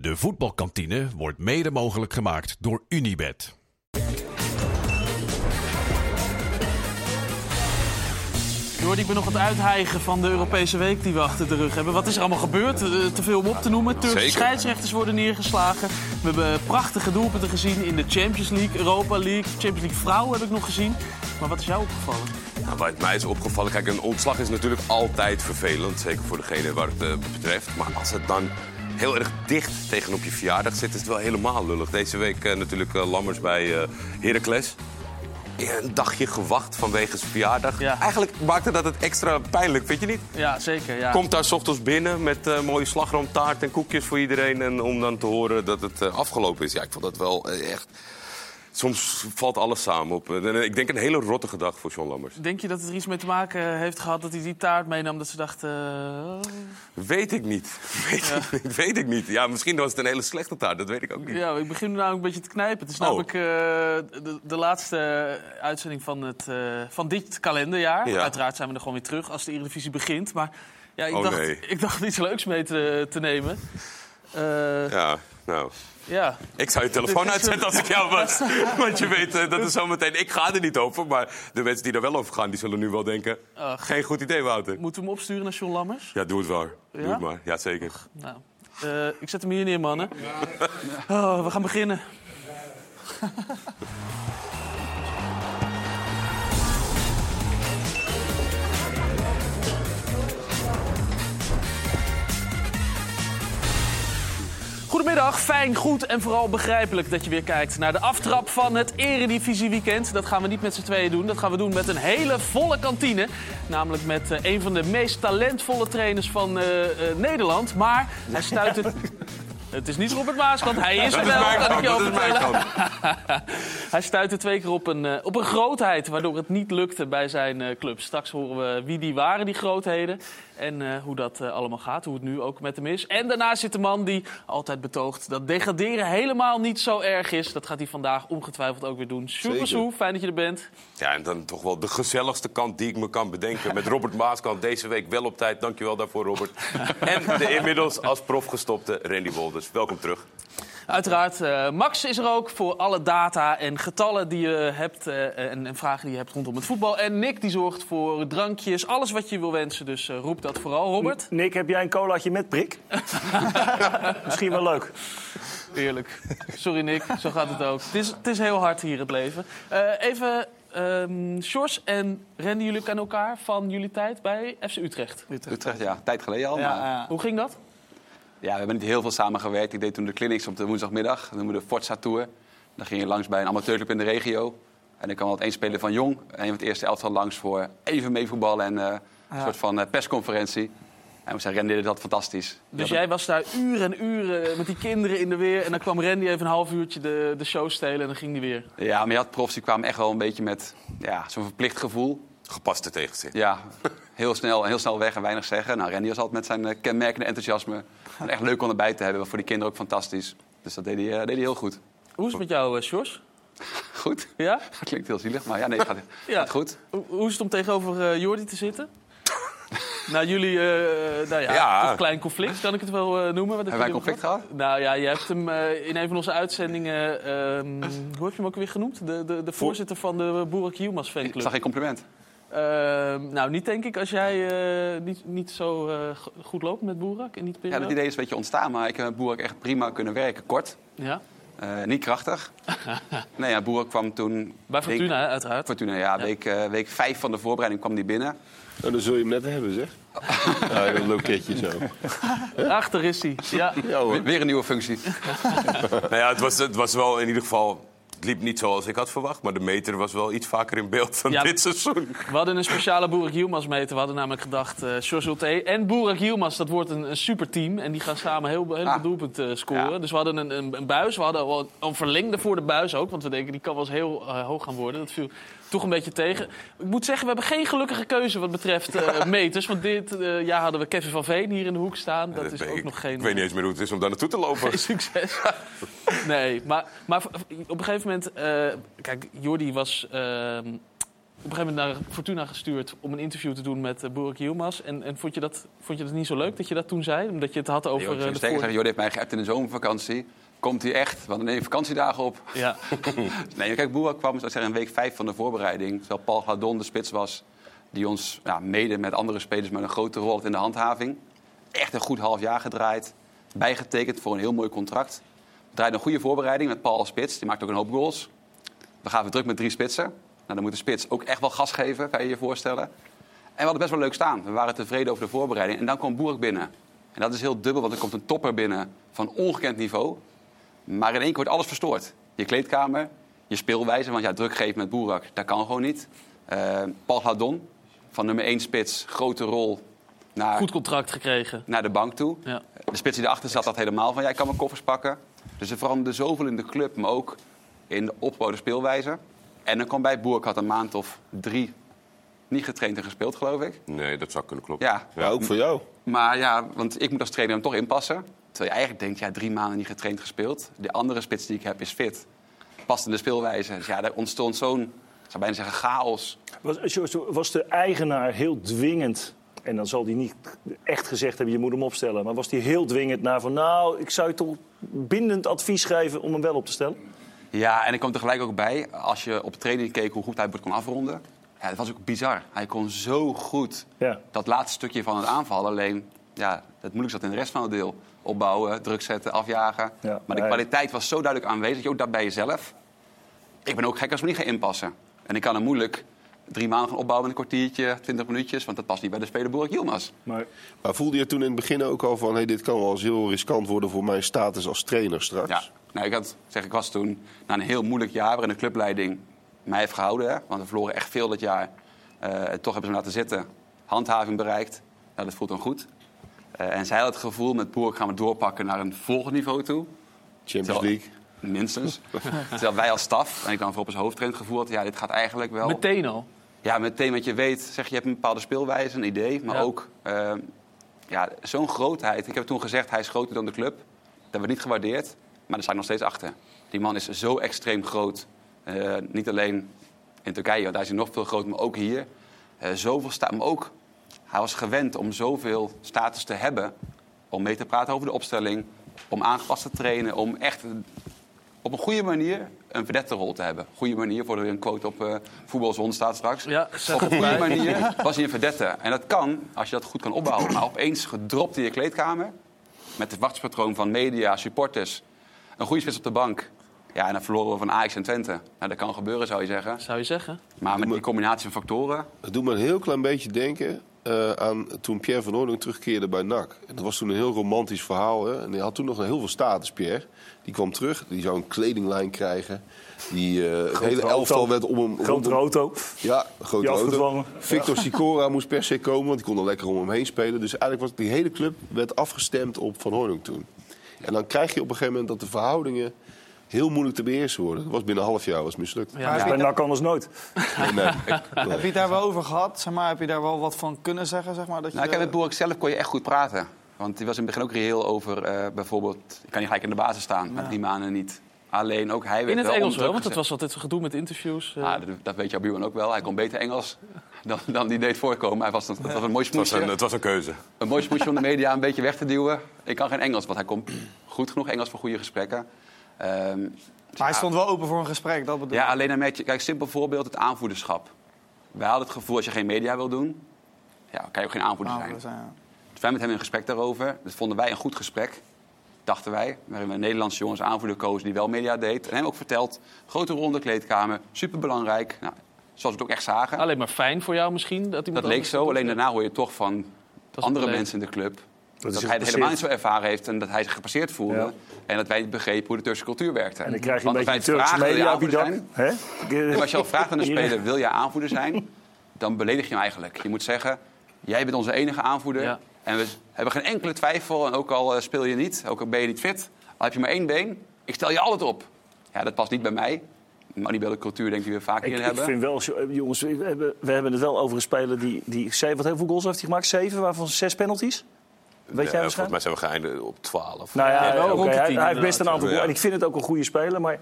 De voetbalkantine wordt mede mogelijk gemaakt door Unibed. Jordi, ik ben nog aan het uithijgen van de Europese week die we achter de rug hebben. Wat is er allemaal gebeurd? Eh, te veel om op te noemen. Turkse Zeker. scheidsrechters worden neergeslagen. We hebben prachtige doelpunten gezien in de Champions League, Europa League. Champions League vrouwen heb ik nog gezien. Maar wat is jou opgevallen? Nou, wat mij is opgevallen, kijk, een ontslag is natuurlijk altijd vervelend. Zeker voor degene waar het eh, betreft. Maar als het dan heel erg dicht tegenop je verjaardag zit, is het wel helemaal lullig. Deze week eh, natuurlijk eh, Lammers bij eh Heracles. Een dagje gewacht vanwege zijn verjaardag. Ja. Eigenlijk maakte dat het extra pijnlijk, vind je niet? Ja, zeker. Ja. Komt daar 's ochtends binnen met mooie slagroomtaart en koekjes voor iedereen. En om dan te horen dat het afgelopen is. Ja, ik vond dat wel echt... Soms valt alles samen op. Eh, ik denk een hele rottige dag voor John Lammers. Denk je dat het er iets mee te maken heeft gehad dat hij die taart meenam? Dat ze dachten. eh, Weet ik niet. Weet, ik niet. weet ik niet. Ja, misschien was het een hele slechte taart. Dat weet ik ook niet. Ja, ik begin nu namelijk een beetje te knijpen. Het is Oh. namelijk eh, de, de laatste uitzending van, het, eh, van dit kalenderjaar. Ja. Uiteraard zijn we er gewoon weer terug als de Eredivisie begint. Maar ja, ik, Oh, dacht, nee. ik dacht iets leuks mee te, te nemen. Eh, ja. Ja. Ik zou je telefoon uitzetten als ik jou was. Want je weet, eh, dat is zometeen... Ik ga er niet over, maar de mensen die er wel over gaan... die zullen nu wel denken... Ach. Geen goed idee, Wouter. Moeten we hem opsturen naar John Lammers? Ja, doe het wel. Doe het maar. Ja, zeker. Nou, eh, ik zet hem hier neer, mannen. Oh, we gaan beginnen. Goedemiddag, fijn, goed en vooral begrijpelijk dat je weer kijkt naar de aftrap van het Eredivisie Weekend. Dat gaan we niet met z'n tweeën doen, dat gaan we doen met een hele volle kantine. Namelijk met eh, een van de meest talentvolle trainers van eh, eh, Nederland. Maar hij stuit het... Het is niet Robert Maaskant, hij is er wel, kan ik je. Hij stuitte twee keer op een, op een grootheid, waardoor het niet lukte bij zijn club. Straks horen we wie die waren, die grootheden. En eh, hoe dat eh, allemaal gaat, hoe het nu ook met hem is. En daarnaast zit de man die altijd betoogt dat degraderen helemaal niet zo erg is. Dat gaat hij vandaag ongetwijfeld ook weer doen. Super fijn dat je er bent. Ja, en dan toch wel de gezelligste kant die ik me kan bedenken. Met Robert Maaskant deze week wel op tijd. Dankjewel daarvoor, Robert. En de inmiddels als prof gestopte Randy Wolders. Welkom terug. Uiteraard, eh, Max is er ook voor alle data en getallen die je hebt eh, en, en vragen die je hebt rondom het voetbal. En Nick die zorgt voor drankjes, alles wat je wil wensen. Dus eh, roep dat vooral, Robert. Nick, heb jij een colaatje met prik? Misschien wel leuk. Eerlijk. Sorry Nick, zo gaat het ook. Het is, het is heel hard hier het leven. Eh, even, ehm Sjors en Randy, jullie kennen elkaar van jullie tijd bij FC Utrecht. Utrecht, ja, tijd geleden al. Ja, maar, ja. Hoe ging dat? Ja, we hebben niet heel veel samengewerkt. Ik deed toen de clinics op de woensdagmiddag. Dat noemen we de Forza Tour. Dan ging je langs bij een amateurclub in de regio. En dan kwam altijd één speler van Jong. En van het eerste elftal langs voor even meevoetballen en eh, een soort van eh, persconferentie. En we zeiden, Randy deed dat fantastisch. Dus Ja, jij was daar uren en uren met die kinderen in de weer. En dan kwam Randy even een half uurtje de, de show stelen en dan ging die weer. Ja, maar je had profs die kwamen echt wel een beetje met ja, zo'n verplicht gevoel. Gepaste tegenzin. Ja, heel snel, heel snel weg en weinig zeggen. Nou, Randy was altijd met zijn eh, kenmerkende enthousiasme. En echt leuk om erbij te hebben. Voor die kinderen ook fantastisch. Dus dat deed hij, eh, deed hij heel goed. Hoe is het met jou, eh, Sjors? Goed? Ja? Dat klinkt heel zielig, maar ja, nee, gaat, Ja. gaat goed. Hoe, hoe is het om tegenover Jordi te zitten? nou, jullie, eh, nou ja, Ja. een klein conflict kan ik het wel noemen. Hebben wij een conflict gehad? Nou ja, je hebt hem in een van onze uitzendingen, ehm, hoe heb je hem ook weer genoemd? De, de, de voorzitter van de Boerak Yilmaz Ik fanclub. zag geen compliment. Ehm, nou, niet denk ik als jij eh, niet, niet zo eh, go- goed loopt met Boerak in die Ja, dat idee is een beetje ontstaan, maar ik heb met Boerak echt prima kunnen werken. Kort, Ja, eh, niet krachtig. nee, ja, Boerak kwam toen... bij Fortuna, uiteraard. Fortuna, ja. Week, eh, week vijf van de voorbereiding kwam die binnen. Nou, dan zul je hem net hebben, zeg. Ja, een loketje zo. Achter is hij. Ja. Ja Weer een nieuwe functie. Nou ja, het was, het was wel in ieder geval... Het liep niet zoals ik had verwacht, maar de meter was wel iets vaker in beeld dan Ja. dit seizoen. We hadden een speciale Boerak Yilmaz meter. We hadden namelijk gedacht, eh Sjors Ulte en Boerak Yilmaz, dat wordt een, een superteam. En die gaan samen heel, heel veel Ah. doelpunten eh, scoren. Ja. Dus we hadden een, een, een buis. We hadden een verlengde voor de buis ook. Want we denken, die kan wel eens heel eh, hoog gaan worden. Dat viel toch een beetje tegen. Ik moet zeggen, we hebben geen gelukkige keuze wat betreft eh, meters. Want dit eh, jaar hadden we Kevin van Veen hier in de hoek staan. Dat is ook ik, nog geen... ik weet niet eens meer hoe het is om daar naartoe te lopen. Geen succes. Nee, maar, maar op een gegeven moment... eh, kijk, Jordi was ehm, op een gegeven moment naar Fortuna gestuurd om een interview te doen met uh, Burak Yilmaz. En, en vond, je dat, vond je dat niet zo leuk dat je dat toen zei? Omdat je het had over... Nee, joh, ik de voor- Jordi heeft mij geappt in de zomervakantie. Komt hij echt? Want dan neem je vakantiedagen op. Ja. Nee, kijk, Boerak kwam ik zeggen, in week 5 van de voorbereiding. Terwijl Paul Gladon de spits was. Die ons ja, mede met andere spelers met een grote rol had in de handhaving. Echt een goed half jaar gedraaid. Bijgetekend voor een heel mooi contract. We draaiden een goede voorbereiding met Paul als spits. Die maakte ook een hoop goals. We gaven druk met drie spitsen. Nou, dan moet de spits ook echt wel gas geven, kan je je voorstellen. En we hadden best wel leuk staan. We waren tevreden over de voorbereiding. En dan kwam Boerak binnen. En dat is heel dubbel, want er komt een topper binnen van ongekend niveau. Maar in één keer wordt alles verstoord. Je kleedkamer, je speelwijze, want ja, druk geven met Boerak, dat kan gewoon niet. Eh, Paul Gladon, van nummer 1 spits, grote rol naar, Goed contract gekregen. naar de bank toe. Ja. De spits die erachter zat, had helemaal van, jij kan mijn koffers pakken. Dus er veranderde zoveel in de club, maar ook in de opgebouwde speelwijze. En dan kwam bij Boerak, had een maand of drie niet getraind en gespeeld, geloof ik. Nee, dat zou kunnen kloppen. Ja, Ja, ook voor jou. maar ja, want ik moet als trainer hem toch inpassen. Terwijl je eigenlijk denkt, ja, drie maanden niet getraind gespeeld. De andere spits die ik heb is fit. Past in de speelwijze. Dus ja, er ontstond zo'n, ik zou bijna zeggen, chaos. Was, was de eigenaar heel dwingend? En dan zal hij niet echt gezegd hebben, je moet hem opstellen. Maar was hij heel dwingend naar van... nou, ik zou je toch bindend advies geven om hem wel op te stellen? Ja, en ik kwam tegelijk ook bij, als je op de training keek hoe goed hij het kon afronden. Ja, dat was ook bizar. Hij kon zo goed Ja. dat laatste stukje van het aanvallen. Alleen, ja, het moeilijk zat in de rest van het deel. Opbouwen, druk zetten, afjagen. Ja, maar de nee. kwaliteit was zo duidelijk aanwezig, ook dat bij jezelf. Ik ben ook gek als we niet gaan inpassen. En ik kan hem moeilijk drie maanden gaan opbouwen in een kwartiertje, twintig minuutjes. Want dat past niet bij de speler Boerak Yilmaz. Maar Maar voelde je toen in het begin ook al van... Hey, dit kan wel eens heel riskant worden voor mijn status als trainer straks? Ja, nou, ik, had, zeg, ik was toen na een heel moeilijk jaar waarin de clubleiding mij heeft gehouden. Hè, want we verloren echt veel dat jaar. Eh, en toch hebben ze me laten zitten. Handhaving bereikt. Nou, dat voelt dan goed. Eh, en zij had het gevoel, met Boer gaan we doorpakken naar een volgend niveau toe. Champions Terwijl- League. Minstens. Terwijl wij als staf, en ik dan voor op als hoofdtrainer het gevoel had... ja, dit gaat eigenlijk wel... Meteen al. Ja, meteen wat je weet, zeg je hebt een bepaalde speelwijze, een idee. Maar Ja. ook eh, ja, zo'n grootheid. Ik heb toen gezegd, hij is groter dan de club. Dat wordt niet gewaardeerd, maar daar sta ik nog steeds achter. Die man is zo extreem groot. Eh, niet alleen in Turkije, want daar is hij nog veel groter, maar ook hier. Eh, zoveel staat, maar ook, hij was gewend om zoveel status te hebben. Om mee te praten over de opstelling, om aangepast te trainen, om echt op een goede manier een vedette-rol te hebben. Goede manier, voor er een quote op eh voetbalzone staat straks. Ja, op een goede manier was hij een vedette. En dat kan, als je dat goed kan opbouwen. Maar opeens gedropt in je kleedkamer... met het wachtspatroon van media, supporters... een goede spits op de bank... Ja, en dan verloren we van Ajax en Twente. Nou, dat kan gebeuren, zou je zeggen. Zou je zeggen? Maar met die combinatie van factoren... Het doet me een heel klein beetje denken eh, aan toen Pierre van Hooydonk terugkeerde bij NAC. En dat was toen een heel romantisch verhaal. Hè? En hij had toen nog heel veel status, Pierre. Die kwam terug, die zou een kledinglijn krijgen. Die, eh, het hele auto. elftal werd om hem... grote auto. Ja, grote auto. Victor Sicora moest per se komen, want die kon er lekker om hem heen spelen. Dus eigenlijk was die hele club werd afgestemd op Van Hooydonk toen. En dan krijg je op een gegeven moment dat de verhoudingen heel moeilijk te beheersen worden. Dat was binnen een half jaar was mislukt. Ja. Dat is bij NAC anders nooit. Nee, nee. Heb je het daar wel over gehad? Zeg maar, heb je daar wel wat van kunnen zeggen? Zeg maar, dat je, Nou, ik heb met Boerak zelf kon je echt goed praten. Want die was in het begin ook reëel over eh, bijvoorbeeld... ik kan niet gelijk in de basis staan, maar drie maanden niet. Alleen ook hij werd In het wel Engels wel, want het was altijd gedoe met interviews. Ah, dat, dat weet jouw buurman ook wel. Hij kon beter Engels dan, dan die deed voorkomen. Hij was, dat was een mooi Het was smoesje. een, het was een keuze. Een mooi smoesje om de media een beetje weg te duwen. Ik kan geen Engels, want hij kon goed genoeg Engels voor goede gesprekken. Ehm, maar hij stond wel open voor een gesprek, dat bedoel ja, ik. alleen een beetje... Kijk, simpel voorbeeld, het aanvoederschap. Wij hadden het gevoel, als je geen media wil doen... Ja, kan je ook geen aanvoerder Nou, zijn. ja. Dus wij met hem in gesprek daarover. Dat vonden wij een goed gesprek, dachten wij. Waarin we een Nederlandse jongens aanvoerder kozen die wel media deed. En hem ook verteld, grote ronde kleedkamer, superbelangrijk. Nou, zoals we het ook echt zagen. Alleen maar fijn voor jou misschien. Dat, iemand Dat leek zo, alleen daarna hoor je toch van andere mensen in de club... Dat, hij het helemaal niet zo ervaren heeft en dat hij zich gepasseerd voelde. Ja. En dat wij niet begrepen hoe de Turkse cultuur werkte. En dan krijg je een Want beetje media op je dak. aanvoerder zijn? Hè? En als je al vraagt aan een speler, wil jij aanvoerder zijn? Dan beledig je hem eigenlijk. Je moet zeggen, jij bent onze enige aanvoerder. Ja. En we hebben geen enkele twijfel. En ook al eh, speel je niet, ook al ben je niet fit. Al heb je maar één been, ik stel je altijd op. Ja, dat past niet bij mij. Maar niet bij de cultuur denk ik die we vaak Ik, hier ik hebben. vind wel, jongens, we hebben, we hebben het wel over een speler die, die zeven, wat hoeveel goals heeft hij gemaakt? Zeven, waarvan zes penalties? Weet jij volgens mij zijn we geëindigd op 12. Nou ja, Ja, de hij, hij heeft best een aantal Ja. goals. En ik vind het ook een goede speler, maar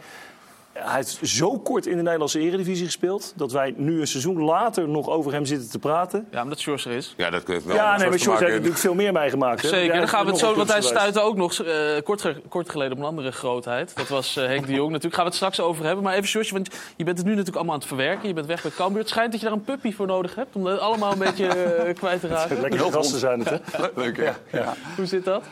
hij heeft zo kort in de Nederlandse Eredivisie gespeeld... dat wij nu een seizoen later nog over hem zitten te praten. Ja, omdat Sjors er is. Ja, dat heeft wel Ja, met nee, maar George heeft natuurlijk veel meer meegemaakt. hè. Zeker, daar is gaan we het zo, want hij stuitte ook nog eh, kort, kort geleden op een andere grootheid. Dat was eh, Henk de Jong natuurlijk. Gaan we het straks over hebben. Maar even Sjosje, want je bent het nu natuurlijk allemaal aan het verwerken. Je bent weg bij Cambuur. Het schijnt dat je daar een puppy voor nodig hebt om dat allemaal een beetje eh, kwijt te raken. Lekkere gasten zijn het, hè? Leuk? Ja. Hoe zit dat?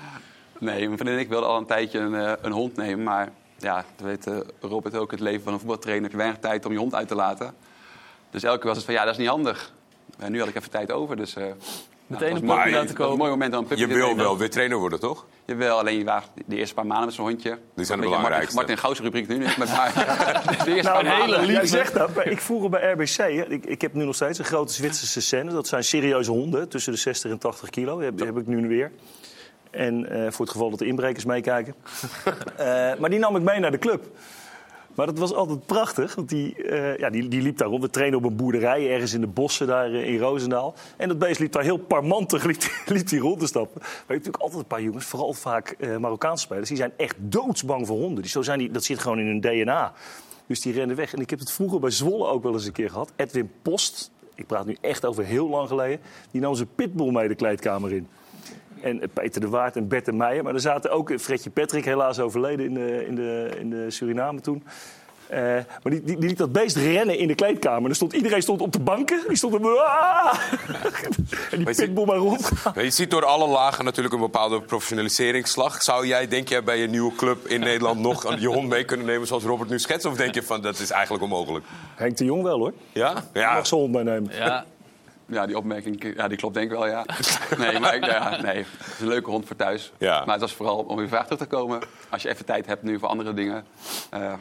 Nee, mijn vriendin en ik wilden al een tijdje een, een hond nemen. Maar ja, dat weet eh, Robert ook, het leven van een voetbaltrainer. heb je weinig tijd om je hond uit te laten. Dus elke keer was het van, ja, dat is niet handig. En nu had ik even tijd over, dus... eh, nou, een laten komen. een mooi moment om een puppy Je wil wel weer trainer worden, toch? Jawel, alleen je waagt de eerste paar maanden met zo'n hondje. zijn de Een beetje belangrijkste. Martin, Martin Gauws rubriek nu niet, met haar. de eerste Nou, paar maanden. jij zegt dat. maar Ik vroeger bij RBC, ik, ik heb nu nog steeds een grote Zwitserse scène. Dat zijn serieuze honden, tussen de 60 en 80 kilo. Die heb, die heb ik nu weer. En eh, voor het geval dat de inbrekers meekijken. Eh, maar die nam ik mee naar de club. Maar dat was altijd prachtig, want die, eh, ja, die, die liep daar rond. We trainen op een boerderij ergens in de bossen daar in Roosendaal. En dat beest liep daar heel parmantig liep, liep die rond te stappen. Maar je hebt natuurlijk altijd een paar jongens, vooral vaak Marokkaanse spelers... die zijn echt doodsbang voor honden. Die, zo zijn die, dat zit gewoon in hun DNA. Dus die rennen weg. En ik heb het vroeger bij Zwolle ook wel eens een keer gehad. Edwin Post, ik praat nu echt over heel lang geleden... die nam zijn pitbull mee de kleedkamer in. En Peter de Waard en Bert en Meijer. Maar er zaten ook eh, Fredje Patrick, helaas overleden in de, in de, in de Suriname toen. Eh, maar die, die, die liet dat beest rennen in de kleedkamer. Er stond, iedereen stond op de banken. Die stond op... Ah! en die pitbull maar rond. Maar je ziet door alle lagen natuurlijk een bepaalde professionaliseringsslag. Zou jij, denk jij, bij je nieuwe club in Nederland nog je hond mee kunnen nemen zoals Robert nu schetst? Of denk je van dat is eigenlijk onmogelijk? Henk de Jong wel hoor. Ja? Ja. Ja. Mag zijn hond meenemen. Ja, Ja, die opmerking ja, die klopt denk ik wel, ja. Nee, maar ik, ja, nee, het is een leuke hond voor thuis. Ja. Maar het was vooral om je vraag terug te komen. Als je even tijd hebt nu voor andere dingen. eh,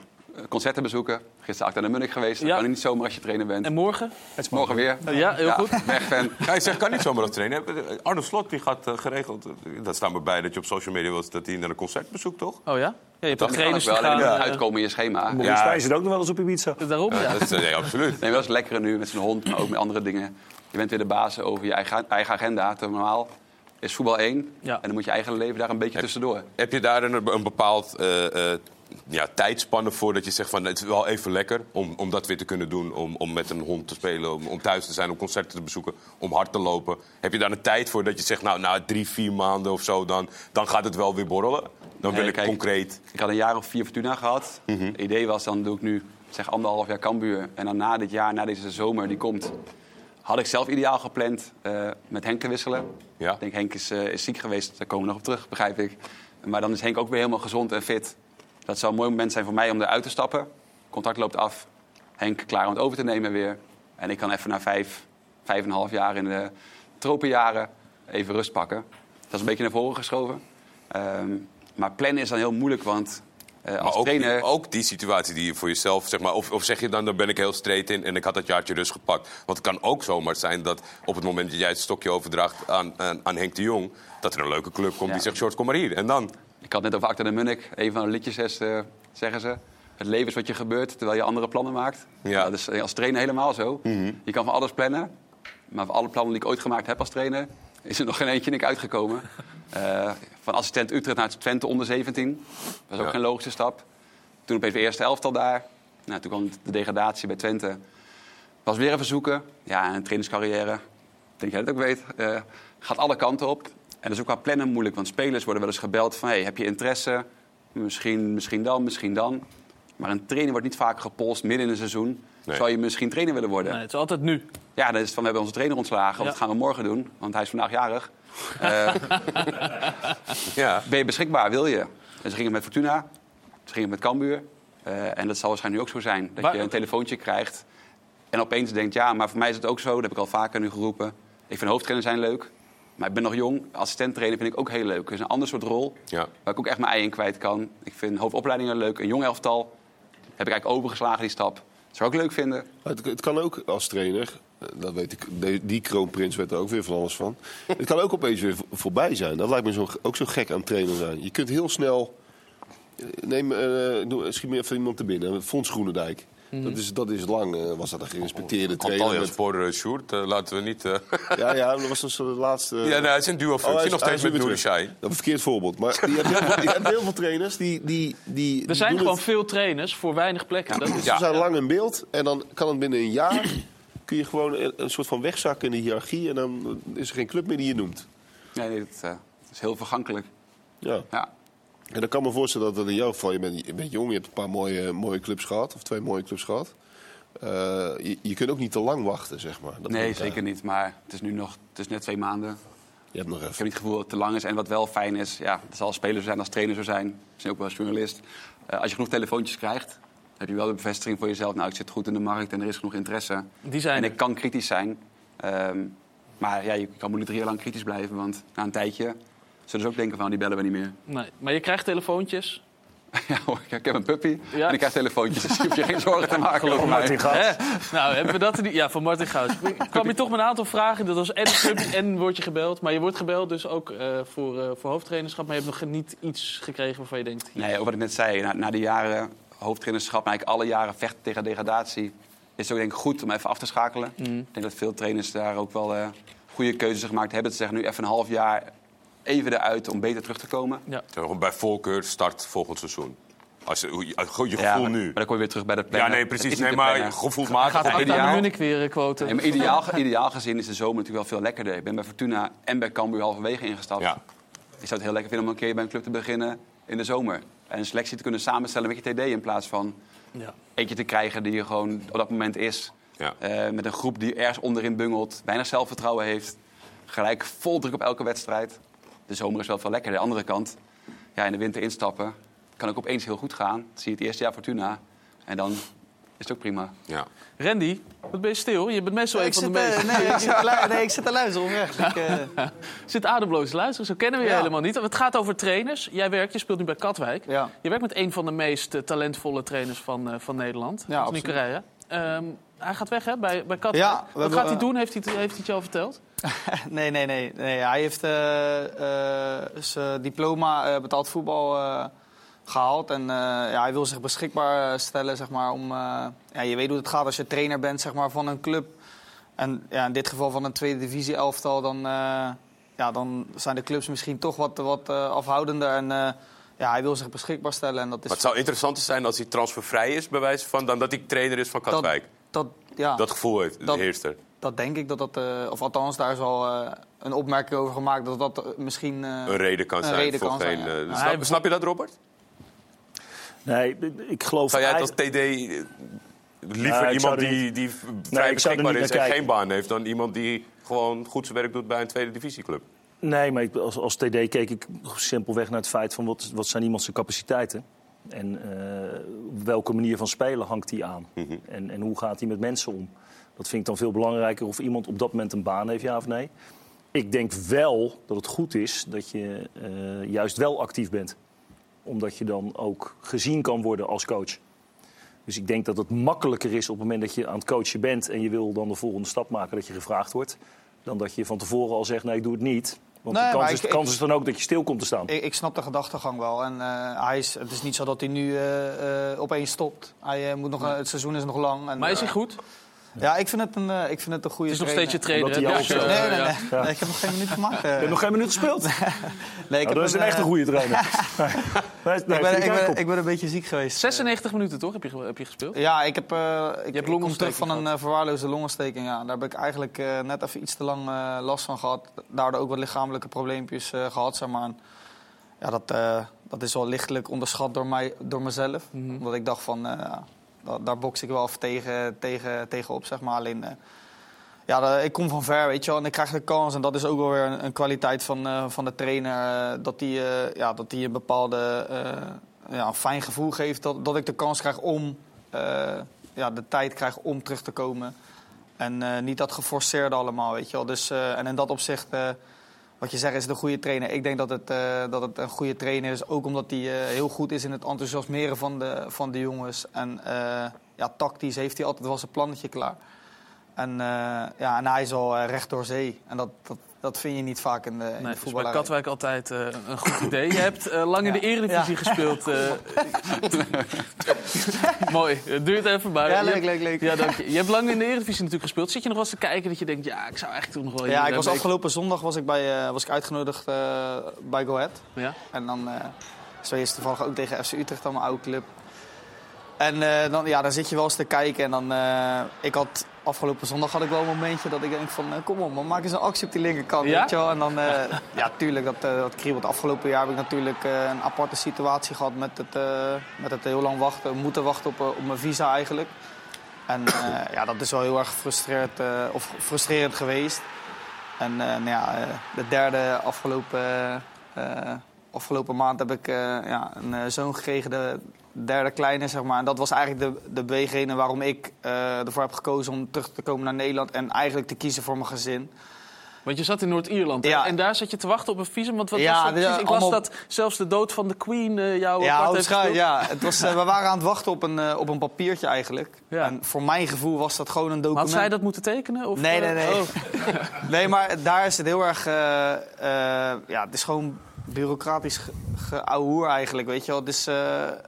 concerten bezoeken. Gisteren Acta de Munnik geweest. Dat Ja. kan niet zomaar als je trainer bent. en morgen? Morgen weer. Ja, heel goed. Weg fan. Ja, je zegt, kan niet zomaar als trainer. Arno Slot die gaat eh, geregeld. eh, Dat staat me bij dat je op social media wilt dat hij naar een concert bezoekt, toch? Oh ja? Ja, je hebt ook Dat kan ook trainers die wel. Alleen gaan... moet uitkomen in je schema. Nee, Maurice Stijn zit ook nog wel eens op Ibiza. Daarom, ja. Dat is, eh, nee, absoluut. maar dat is lekker nu met zijn hond, maar ook met andere dingen. Je bent weer de baas over je eigen, eigen agenda. Normaal is voetbal één. Ja. En dan moet je eigen leven daar een beetje tussendoor. Heb je daar een, een bepaald eh, eh, ja, tijdspanne voor dat je zegt van het is wel even lekker om, om dat weer te kunnen doen, om, om met een hond te spelen, om, om thuis te zijn, om concerten te bezoeken, om hard te lopen? Heb je daar een tijd voor dat je zegt nou na drie, vier maanden of zo, dan, dan gaat het wel weer borrelen? Dan wil Nee, ik kijk, concreet. Ik had een jaar of vier Fortuna gehad. Het idee was, dan doe ik nu zeg anderhalf jaar Cambuur. En dan na dit jaar, na deze zomer die komt... had ik zelf ideaal gepland eh, met Henk te wisselen. Ja. Ik denk, Henk is, eh, is ziek geweest. Daar komen we nog op terug, begrijp ik. Maar dan is Henk ook weer helemaal gezond en fit. Dat zou een mooi moment zijn voor mij om eruit te stappen. Contact loopt af. Henk klaar om het over te nemen weer. En ik kan even na vijf, vijf en een half jaar in de tropenjaren even rust pakken. Dat is een beetje naar voren geschoven. Ehm, maar plannen is dan heel moeilijk, want eh, als ook, trainer... die, ook die situatie die je voor jezelf, zeg maar, of, of zeg je dan, daar ben ik heel straight in en ik had dat jaartje rust gepakt. Want het kan ook zomaar zijn dat op het moment dat jij het stokje overdraagt aan, aan, aan Henk de Jong, dat er een leuke club komt Ja. die zegt, George, kom maar hier. En dan? Ik had net over Acta de Munnik. Een van de liedjes eh, zeggen ze... Het leven is wat je gebeurt terwijl je andere plannen maakt. Ja. Dat is eh, als trainer helemaal zo. Je kan van alles plannen. Maar van alle plannen die ik ooit gemaakt heb als trainer... is er nog geen eentje niks uitgekomen. Eh, van assistent Utrecht naar Twente onder 17. Dat was ook Ja. geen logische stap. Toen opeens de eerste elftal daar. Nou, toen kwam de degradatie bij Twente. Was weer even zoeken. Ja, en een trainerscarrière, ik denk jij dat ook weet, eh, gaat alle kanten op. En dat is ook qua plannen moeilijk, want spelers worden wel eens gebeld van... Hey, heb je interesse? Misschien, misschien dan, misschien dan. Maar een trainer wordt niet vaak gepolst midden in een seizoen. Nee. Zou je misschien trainer willen worden? Nee, het is altijd nu. Ja, dat is van we hebben onze trainer ontslagen. Ja. dat gaan we morgen doen, want hij is vandaag jarig. Eh, Ja. ben je beschikbaar, wil je? En ze gingen met Fortuna, ze gingen met Cambuur. Eh, en dat zal waarschijnlijk nu ook zo zijn. Dat Maar- je een telefoontje krijgt en opeens denkt... ja, maar voor mij is het ook zo, dat heb ik al vaker nu geroepen. Ik vind hoofdtrainer zijn leuk, maar ik ben nog jong. Assistent-trainer vind ik ook heel leuk. Het is een ander soort rol, Ja. waar ik ook echt mijn ei in kwijt kan. Ik vind hoofdopleidingen leuk. Een jong elftal heb ik eigenlijk overgeslagen, die stap. Dat zou ik ook leuk vinden. Het, het kan ook als trainer, dat weet ik, die kroonprins weet er ook weer van alles van. het kan ook opeens weer vo- voorbij zijn. Dat lijkt me zo, ook zo gek aan trainer zijn. Je kunt heel snel. eh, Neem, eh, schiet me even iemand te binnen, Fons Groenendijk. Dat, is, dat is lang, eh, was dat een gerespecteerde trainer. Antalya Met, Sjoerd, eh, laten we niet... ja, ja, dat was dus de laatste... ja, nee, het is een Oh, duo-functie, hij is- nog hij steeds is met weer Nouri. Dat is een verkeerd voorbeeld. Maar die hebt heel, veel- je hebt heel veel trainers die... die, die Er zijn gewoon het- veel trainers voor weinig plekken. Dat is, Ze zijn lang in beeld en dan kan het binnen een jaar... kun je gewoon een, een soort van wegzakken in de hiërarchie... en dan is er geen club meer die je noemt. Nee, nee, het, eh, het is heel vergankelijk. Ja. Ja. En dan kan me voorstellen dat dat in jouw geval... je bent, je bent jong, je hebt een paar mooie, mooie clubs gehad... of twee mooie clubs gehad. Eh, je, je kunt ook niet te lang wachten, zeg maar. Dat Nee, eh, zeker niet. Maar het is nu nog het is net twee maanden. Je hebt nog Ik heb even. niet het gevoel dat het te lang is. En wat wel fijn is, ja, het zal als speler zo zijn, als trainer zo zijn. Misschien ook wel als journalist. Eh, als je genoeg telefoontjes krijgt, heb je wel de bevestiging voor jezelf. Nou, ik zit goed in de markt en er is genoeg interesse. die zijn En er. ik kan kritisch zijn. Ehm, maar ja, je kan moeilijk drie jaar lang kritisch blijven. Want na een tijdje zullen ze ook denken van, die bellen we niet meer. Nee, maar je krijgt telefoontjes. ja, hoor, ik heb een puppy Ja. en ik krijg telefoontjes. Dus je hoeft je geen zorgen te maken over mij. Martin. Hè? Nou, hebben we dat niet? Ja, van Martin Gauws. Ik kwam je toch met een aantal vragen. Dat was en een club en word je gebeld. Maar je wordt gebeld dus ook eh, voor, eh, voor hoofdtrainerschap. Maar je hebt nog niet iets gekregen waarvan je denkt... Nee, over wat ik net zei, na, na de jaren hoofdtrainerschap, maar eigenlijk alle jaren vechten tegen degradatie, is het ook denk ik goed om even af te schakelen. Mm. Ik denk dat veel trainers daar ook wel eh, goede keuzes gemaakt hebben. Te zeggen nu even een half jaar even eruit om beter terug te komen. Gewoon Bij voorkeur start volgend seizoen. Als je, hoe je, Ja, gevoel maar, nu. maar dan kom je weer terug bij de Ja, plannen. nee, precies. Nee, maar. Gaat Ja, Acta ideaal. Weer eh, quoten. Nee, maar ideaal, ideaal gezien is de zomer natuurlijk wel veel lekkerder. Ik ben bij Fortuna en bij Cambuur halverwege ingestapt. Ja. Ik zou het heel lekker vinden om een keer bij een club te beginnen in de zomer. En een selectie te kunnen samenstellen met je TD in plaats van Ja. eentje te krijgen die je gewoon op dat moment is. Ja. Eh, met een groep die ergens onderin bungelt, weinig zelfvertrouwen heeft. Gelijk vol druk op elke wedstrijd. De zomer is wel veel lekkerder. De andere kant, ja, in de winter instappen, kan ook opeens heel goed gaan. Dat zie je het eerste jaar Fortuna. En dan is het ook prima. Ja. Randy, wat ben je stil? Je bent meestal een van de eh, meest... nee, ik zit lu- nee, ik zit te luisteren oprecht. Ik, eh, zit ademloos te luisteren. Zo kennen we je Ja. helemaal niet. Het gaat over trainers. Jij werkt, je speelt nu bij Katwijk. Ja. Je werkt met een van de meest eh, talentvolle trainers van, eh, van Nederland. Ja, absoluut. Ehm, hij gaat weg hè, bij, bij Katwijk. Ja, we Wat hebben, gaat hij eh, doen? Heeft hij, het- heeft hij het je al verteld? nee, nee, nee, nee. Hij heeft eh, eh, zijn diploma eh, betaald voetbal eh, gehaald. En eh, ja, hij wil zich beschikbaar stellen, zeg maar, om... eh, ja, je weet hoe het gaat als je trainer bent, zeg maar, van een club. En ja, in dit geval van een tweede divisie elftal, dan, eh, ja, dan zijn de clubs misschien toch wat, wat eh, afhoudender. En eh, ja, hij wil zich beschikbaar stellen. En dat is Maar het zou interessanter zijn als hij transfervrij is, bij wijze van, dan dat hij trainer is van Katwijk. dat, ja, Dat gevoel heeft, Dat- heerst er. dat denk ik dat dat... eh, of althans, daar is al eh, een opmerking over gemaakt dat dat eh, misschien... eh, Een reden kan een zijn reden voor kan geen... zijn, ja. eh, snap je dat, Robert? Nee, ik geloof... Zou jij het als TD eh, liever iemand die, die vrij beschikbaar is en kijken. geen baan heeft... dan iemand die gewoon goed zijn werk doet bij een tweede divisieclub? Nee, maar ik, als, als TD keek ik simpelweg naar het feit van wat, wat zijn iemand zijn capaciteiten. En op welke manier van spelen hangt hij aan. Mhm. en, en hoe gaat hij met mensen om. Dat vind ik dan veel belangrijker of iemand op dat moment een baan heeft, ja of nee. Ik denk wel dat het goed is dat je eh, juist wel actief bent. Omdat je dan ook gezien kan worden als coach. Dus ik denk dat het makkelijker is op het moment dat je aan het coachen bent... en je wil dan de volgende stap maken dat je gevraagd wordt... dan dat je van tevoren al zegt, nee, ik doe het niet. Want Nee, de kans, is, ik- de kans ik- is dan ook dat je stil komt te staan. Ik, ik snap de gedachtegang wel. En eh, hij is, het is niet zo dat hij nu eh, eh, opeens stopt. Hij, eh, moet nog, het seizoen is nog lang. En, Maar is hij goed? Ja, ik vind het een, eh, ik vind het een goede Het is nog trainer. steeds je trainer. Hè? Dus, eh, Nee, nee, ja. nee. Nee, ik heb nog geen minuut gemaakt. eh. Je hebt nog geen minuut gespeeld. nee, ik Nou, heb dat is een eh, echt een goede trainer. nee, nee, ik, ben, ik, ben, ik ben een beetje ziek geweest. 96 minuten toch heb je, heb je gespeeld? Ja, ik heb. eh, ik, ik kom longontsteking terug van een eh, verwaarloosde longontsteking. Ja. Daar heb ik eigenlijk eh, net even iets te lang eh, last van gehad. Daardoor ook wat lichamelijke probleempjes eh, gehad, zeg maar. En Ja, dat, eh, dat is wel lichtelijk onderschat door, mij, door mezelf. Mhm. Omdat ik dacht van, da- daar boks ik wel even tegen, tegen, tegenop, zeg maar. Alleen, eh, ja, ik kom van ver, weet je wel. En ik krijg de kans. En dat is ook wel weer een, kwaliteit van, eh, van de trainer. eh, dat hij ja, dat die een bepaalde ja, een fijn gevoel geeft. Dat, dat ik de kans krijg om, ja, de tijd krijg om terug te komen. En niet dat geforceerde allemaal, weet je wel. Dus, en in dat opzicht, wat je zegt, is het een goede trainer. Ik denk dat het, eh, dat het een goede trainer is. Ook omdat hij eh, heel goed is in het enthousiasmeren van de, van de jongens. En eh, ja, tactisch heeft hij altijd wel zijn plannetje klaar. En, ja, en hij is al recht door zee. En dat, Dat vind je niet vaak in de, in Nee, de dus bij voetballerij. Katwijk altijd eh, een goed idee. Je hebt eh, lang in de Eredivisie Ja. gespeeld. eh. Mooi, het duurt even bij. Ja, leuk, hebt- leuk, leuk. Ja, dank je. Je hebt lang in de Eredivisie natuurlijk gespeeld. Zit je nog wel eens te kijken dat je denkt, ja, ik zou eigenlijk toch nog wel... Ja, ik was afgelopen zondag was ik, bij, was ik uitgenodigd bij Go Ahead. Ja? En dan uh, speel je toevallig ook tegen FC Utrecht, dan mijn oude club. En dan, ja, dan zit je wel eens te kijken. En dan, ik had, afgelopen zondag had ik wel een momentje dat ik denk van... eh, kom op man, maak eens een actie op die linkerkant, Ja? weet je wel. En dan, eh, ja, tuurlijk, dat, eh dat kriebelt. Afgelopen jaar heb ik natuurlijk een aparte situatie gehad... met het, met het heel lang wachten, moeten wachten op, op mijn visa eigenlijk. En ja, dat is wel heel erg gefrustreerd, of frustrerend geweest. En nou ja, de derde afgelopen, afgelopen maand heb ik ja, een zoon gekregen, de derde kleine, zeg maar. En dat was eigenlijk de, de beweegreden waarom ik eh, ervoor heb gekozen om terug te komen naar Nederland. En eigenlijk te kiezen voor mijn gezin. Want je zat in Noord-Ierland? Ja. en daar zat je te wachten op een visum. Want wat Ja, was dat precies? Ik las allemaal- dat zelfs de dood van de Queen eh jou ja, apart heeft ja. Het was, eh, we waren aan het wachten op een, op een papiertje eigenlijk. Ja. En voor mijn gevoel was dat gewoon een document. Had zij dat moeten tekenen? Of, Nee, nee, nee. oh. Nee, maar daar is het heel erg... ja, het is gewoon bureaucratisch ge- geouwehoer eigenlijk, weet je wel. Het, is, eh,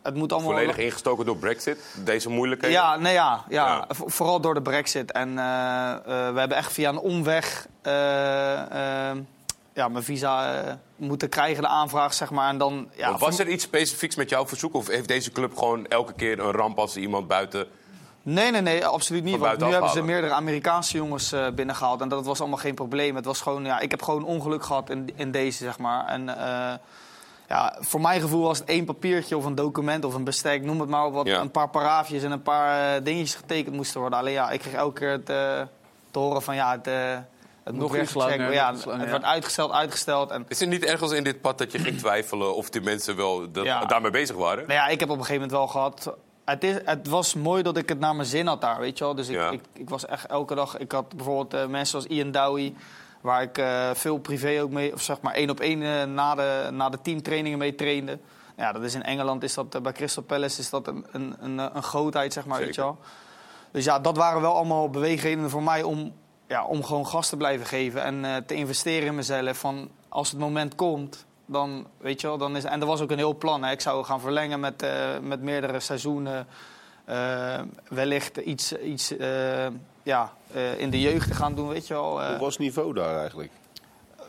het moet allemaal... Volledig ingestoken door Brexit, deze moeilijkheden. Ja, nee, ja, ja. Ja. Vo- vooral door de brexit. En eh, eh, we hebben echt via een omweg ja, mijn visa moeten krijgen, de aanvraag, zeg maar. En dan, ja, was er iets specifieks met jouw verzoek? Of heeft deze club gewoon elke keer een ramp als er iemand buiten... Nee, nee, nee, absoluut niet. Want nu hebben ze meerdere Amerikaanse jongens eh, binnengehaald. En dat was allemaal geen probleem. Het was gewoon, ja, ik heb gewoon ongeluk gehad in, in deze, zeg maar. En eh, ja, voor mijn gevoel was het één papiertje of een document of een bestek, noem het maar op, wat Ja. een paar paraafjes en een paar eh, dingetjes getekend moesten worden. Alleen ja, ik kreeg elke keer het, eh, te horen van ja, het, het moet Nog iets langer, worden. Ja, het ja. werd uitgesteld, uitgesteld. En Is er niet ergens in dit pad dat je ging twijfelen of die mensen wel dat, Ja. daarmee bezig waren? Nou ja, ik heb op een gegeven moment wel gehad. Het, is, het was mooi dat ik het naar mijn zin had daar, weet je wel. Dus ik, Ja. ik, ik was echt elke dag... Ik had bijvoorbeeld eh, mensen zoals Ian Dowie... waar ik eh, veel privé ook mee... of zeg maar één op één eh, na, de, na de teamtrainingen mee trainde. Ja, dat is in Engeland is dat... bij Crystal Palace is dat een, een, een, een grootheid, zeg maar, weet je wel. Dus ja, dat waren wel allemaal beweegredenen voor mij... om, ja, om gewoon gas te blijven geven en te investeren in mezelf. Van als het moment komt, dan weet je wel, dan is en er was ook een heel plan. Hè. Ik zou gaan verlengen met, eh, met meerdere seizoenen. Eh, wellicht iets, iets eh, ja, in de jeugd te gaan doen, weet je wel. Hoe was het niveau daar eigenlijk?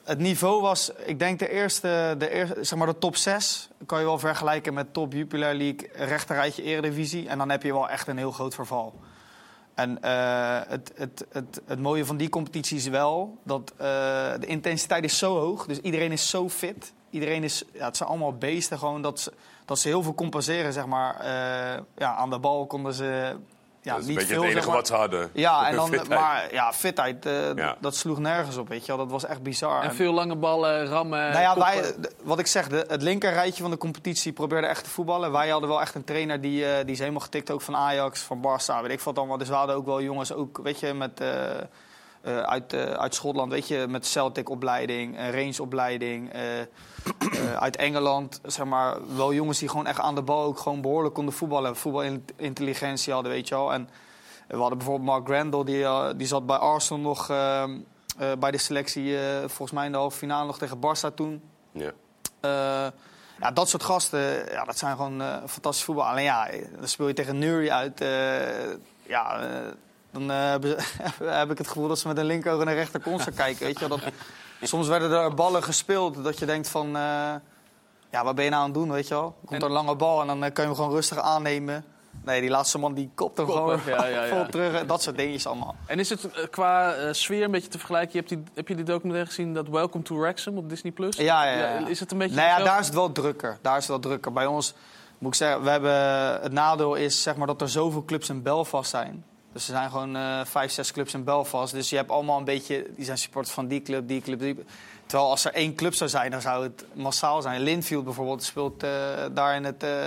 het niveau was, ik denk de eerste, de eerste, zeg maar de top 6 kan je wel vergelijken met top Jupiler League, rechterrijtje Eredivisie. En dan heb je wel echt een heel groot verval. En het, het, het, het mooie van die competitie is wel dat de intensiteit is zo hoog. Dus iedereen is zo fit. Iedereen is, ja, het zijn allemaal beesten gewoon dat ze, dat ze heel veel compenseren, zeg maar. Eh, ja, aan de bal konden ze ja, dat is niet een beetje veel, het enige zeg maar. wat ze hadden. Ja, en dan, Fitheid. maar ja, fitheid, eh, Ja. dat sloeg nergens op, weet je wel. Dat was echt bizar. En En- veel lange ballen, rammen, nou ja, koppen. wij, d- wat ik zeg, de, het linkerrijtje van de competitie probeerde echt te voetballen. Wij hadden wel echt een trainer die, eh, die is helemaal getikt ook van Ajax, van Barça, weet ik wat allemaal. Dus we hadden ook wel jongens, ook, weet je, met, eh, eh, uit, eh, uit Schotland, weet je, met Celtic-opleiding, Range-opleiding. eh, uit Engeland, zeg maar, wel jongens die gewoon echt aan de bal ook gewoon behoorlijk konden voetballen. Voetbalintelligentie hadden, weet je wel. En we hadden bijvoorbeeld Mark Randall, die, die zat bij Arsenal nog ehm, eh, bij de selectie, volgens mij in de halve finale nog tegen Barça toen. Ja. Ja, dat soort gasten, ja, dat zijn gewoon fantastisch voetbal. Alleen ja, dan speel je tegen Nuri uit. ja, dan eh, heb ik het gevoel dat ze met een linkeroog en een rechter constant kijken. Weet je, wel. dat, soms werden er ballen gespeeld dat je denkt van... eh, ja, wat ben je nou aan het doen, weet je wel? Komt er een lange bal en dan eh, kan je hem gewoon rustig aannemen. Nee, die laatste man die kopt hem Koppen, gewoon ja, ja, ja. vol terug. Dat soort dingetjes allemaal. En is het qua sfeer een beetje te vergelijken? Je hebt die, heb je die documentaire gezien, dat Welcome to Wrexham op Disney+. Plus? Ja, ja, ja. Is het een beetje Nou ja, daar is het wel drukker. Daar is het wel drukker. Bij ons moet ik zeggen, we hebben, het nadeel is zeg maar, dat er zoveel clubs in Belfast zijn. Dus er zijn gewoon eh, vijf, zes clubs in Belfast. Dus je hebt allemaal een beetje, die zijn supporters van die club, die club, die Terwijl als er één club zou zijn, dan zou het massaal zijn. Linfield bijvoorbeeld speelt eh, daar in het, eh,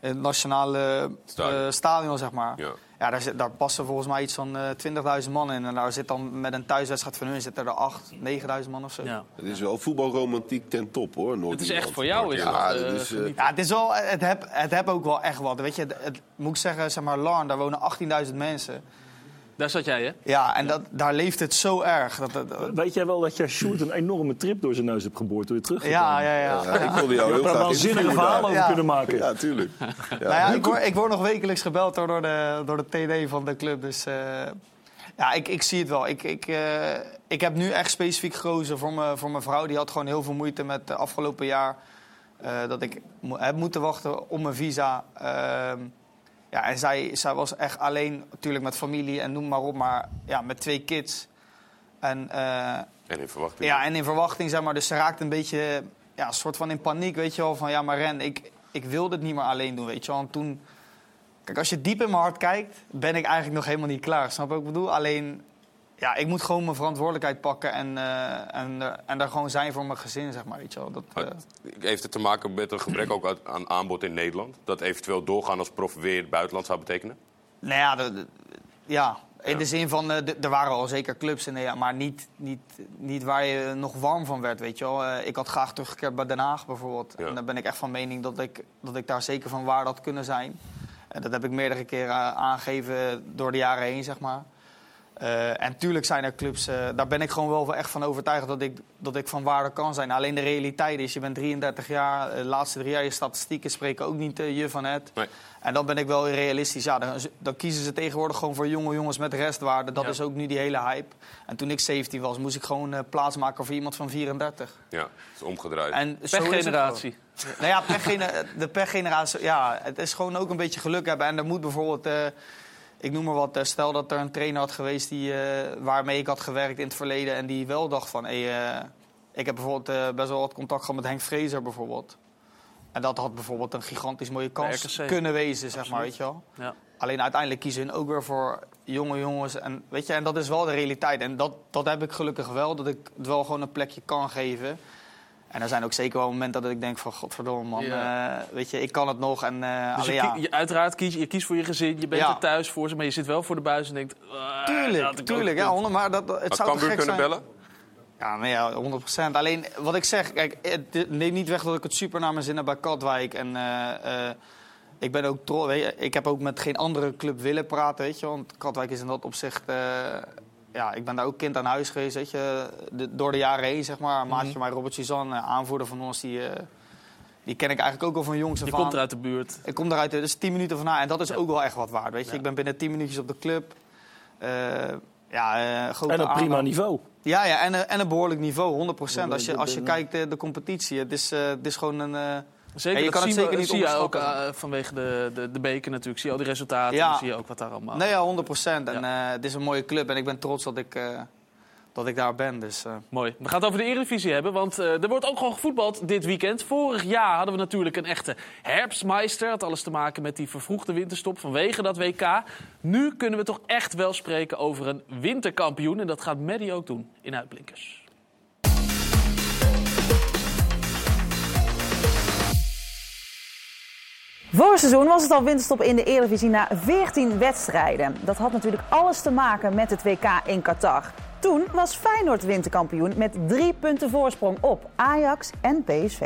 in het nationale Stadion. stadion, zeg maar. Ja. Ja, daar, zit, daar passen volgens mij iets van eh 20.000 man in. En daar zit dan met een thuiswedstrijd van hun zitten er 8, 9.000 man of zo. Ja. Het is wel voetbalromantiek ten top, hoor. Het is echt voor jou, is Ja, dat, eh, is... eh. Ja, het is wel, het heb, het heb ook wel echt wat. Weet je, het, het- moet ik zeggen, zeg maar, Larn, daar wonen 18.000 mensen. Daar zat jij, hè? Ja, en dat, daar leeft het zo erg. Dat, dat- dat- Weet jij wel dat jij Sjoerd een enorme trip door zijn neus hebt geboord toen je terug ja, ja, ja. Ja, ik wilde jou heel graag waanzinnige interviewen verhalen daar. over Ja. kunnen maken. Ja, tuurlijk. Ja, Nou ja, ik, word, ik word nog wekelijks gebeld door, door, de, door de TD van de club. Dus eh, ja, ik, ik zie het wel. Ik, ik, eh, ik heb nu echt specifiek gekozen voor mijn, voor mijn vrouw. Die had gewoon heel veel moeite met het afgelopen jaar. eh, dat ik mo- heb moeten wachten op mijn visa. Ja, en zij, zij was echt alleen, natuurlijk met familie en noem maar op. Maar ja, met twee kids. En eh, En in verwachting. ja, en in verwachting, zeg maar. Dus ze raakte een beetje, ja, een soort van in paniek, weet je wel. Van ja, maar Ren, ik, ik wil dit niet meer alleen doen, weet je wel. En toen, kijk, als je diep in mijn hart kijkt, ben ik eigenlijk nog helemaal niet klaar. Snap je wat ik bedoel? Alleen, ja, ik moet gewoon mijn verantwoordelijkheid pakken en, eh, en, er- en daar gewoon zijn voor mijn gezin, zeg maar, weet je wel. Dat, eh, Heeft het te maken met een gebrek ook aan aanbod in Nederland? Dat eventueel doorgaan als prof weer het buitenland zou betekenen? Nou ja, de- de- ja. in Ja. de zin van, eh, er waren al zeker clubs in maar niet, niet, niet waar je nog warm van werd, weet je wel. Eh, ik had graag teruggekeerd bij Den Haag bijvoorbeeld. Ja. En daar ben ik echt van mening dat ik, dat ik daar zeker van waar had kunnen zijn. En dat heb ik meerdere keren eh, aangegeven door de jaren heen, zeg maar. Eh, en tuurlijk zijn er clubs, eh, daar ben ik gewoon wel echt van overtuigd dat ik, dat ik van waarde kan zijn. Alleen de realiteit is, je bent 33 jaar, eh, de laatste drie jaar, je statistieken spreken ook niet je van het. Nee. En dan ben ik wel realistisch. Ja, dan, dan kiezen ze tegenwoordig gewoon voor jonge jongens met restwaarde. Dat Ja. is ook nu die hele hype. En toen ik 17 was, moest ik gewoon plaatsmaken voor iemand van 34. Ja, het is omgedraaid. En Pechgeneratie. Nou ja, pechgene- de pechgeneratie, ja, het is gewoon ook een beetje geluk hebben. En er moet bijvoorbeeld, eh, ik noem maar wat, eh, stel dat er een trainer had geweest die, eh, waarmee ik had gewerkt in het verleden. En die wel dacht van, hey, eh, ik heb bijvoorbeeld best wel wat contact gehad met Henk Vrezer bijvoorbeeld. En dat had bijvoorbeeld een gigantisch mooie kans kunnen wezen, zeg maar, weet je wel. Ja. Alleen uiteindelijk kiezen hun ook weer voor jonge jongens. En, weet je, en dat is wel de realiteit. En dat, dat heb ik gelukkig wel, dat ik het wel gewoon een plekje kan geven. En er zijn ook zeker wel momenten dat ik denk van... godverdomme man, Ja. eh, weet je, ik kan het nog. En, eh, Dus je, ja, kie- je- uiteraard kies je kiest voor je gezin, je bent Ja. er thuis voor ze, maar je zit wel voor de buis en denkt... ah, tuurlijk, tuurlijk. Ja, honderd, maar dat, het Had zou Cambuur gek kunnen zijn... bellen? Ja, maar ja, 100% Alleen wat ik zeg, kijk, het neemt niet weg dat ik het super naar mijn zin heb bij Katwijk. En eh, eh, ik ben ook trots. weet je, Ik heb ook met geen andere club willen praten, weet je. Want Katwijk is in dat opzicht. Eh, ja, ik ben daar ook kind aan huis geweest, weet je. De- door de jaren heen, zeg maar. Maatje van mij, Robert Suzanne, aanvoerder van ons, die, eh, die ken ik eigenlijk ook al van jongs af Je komt er uit de buurt. Ik kom eruit, dus 10 minuten van na. En dat is ook wel echt wat waard, weet je. Ja. Ik ben binnen 10 minuutjes op de club. Eh, ja, eh, grote En op prima niveau. Ja, ja en, een- en een behoorlijk niveau, 100%. Ja, Als je, als je kijkt de, de competitie, het is, eh, het is gewoon een... Zeker, Ja, je dat kan het zeker we- niet zie je ook eh, vanwege de, de, de beker natuurlijk. Zie je al die resultaten, Ja. zie je ook wat daar allemaal... nee, ja, 100%. En eh, het is een mooie club en ik ben trots dat ik, eh, dat ik daar ben. Dus, Mooi. We gaan het over de Eredivisie hebben, want eh, er wordt ook gewoon gevoetbald dit weekend. Vorig jaar hadden we natuurlijk een echte herfstmeister. Had alles te maken met die vervroegde winterstop vanwege dat WK. Nu kunnen we toch echt wel spreken over een winterkampioen. En dat gaat Maddie ook doen in Uitblinkers. Vorig seizoen was het al winterstop in de Eredivisie na 14 wedstrijden. Dat had natuurlijk alles te maken met het WK in Qatar. Toen was Feyenoord winterkampioen met drie punten voorsprong op Ajax en PSV.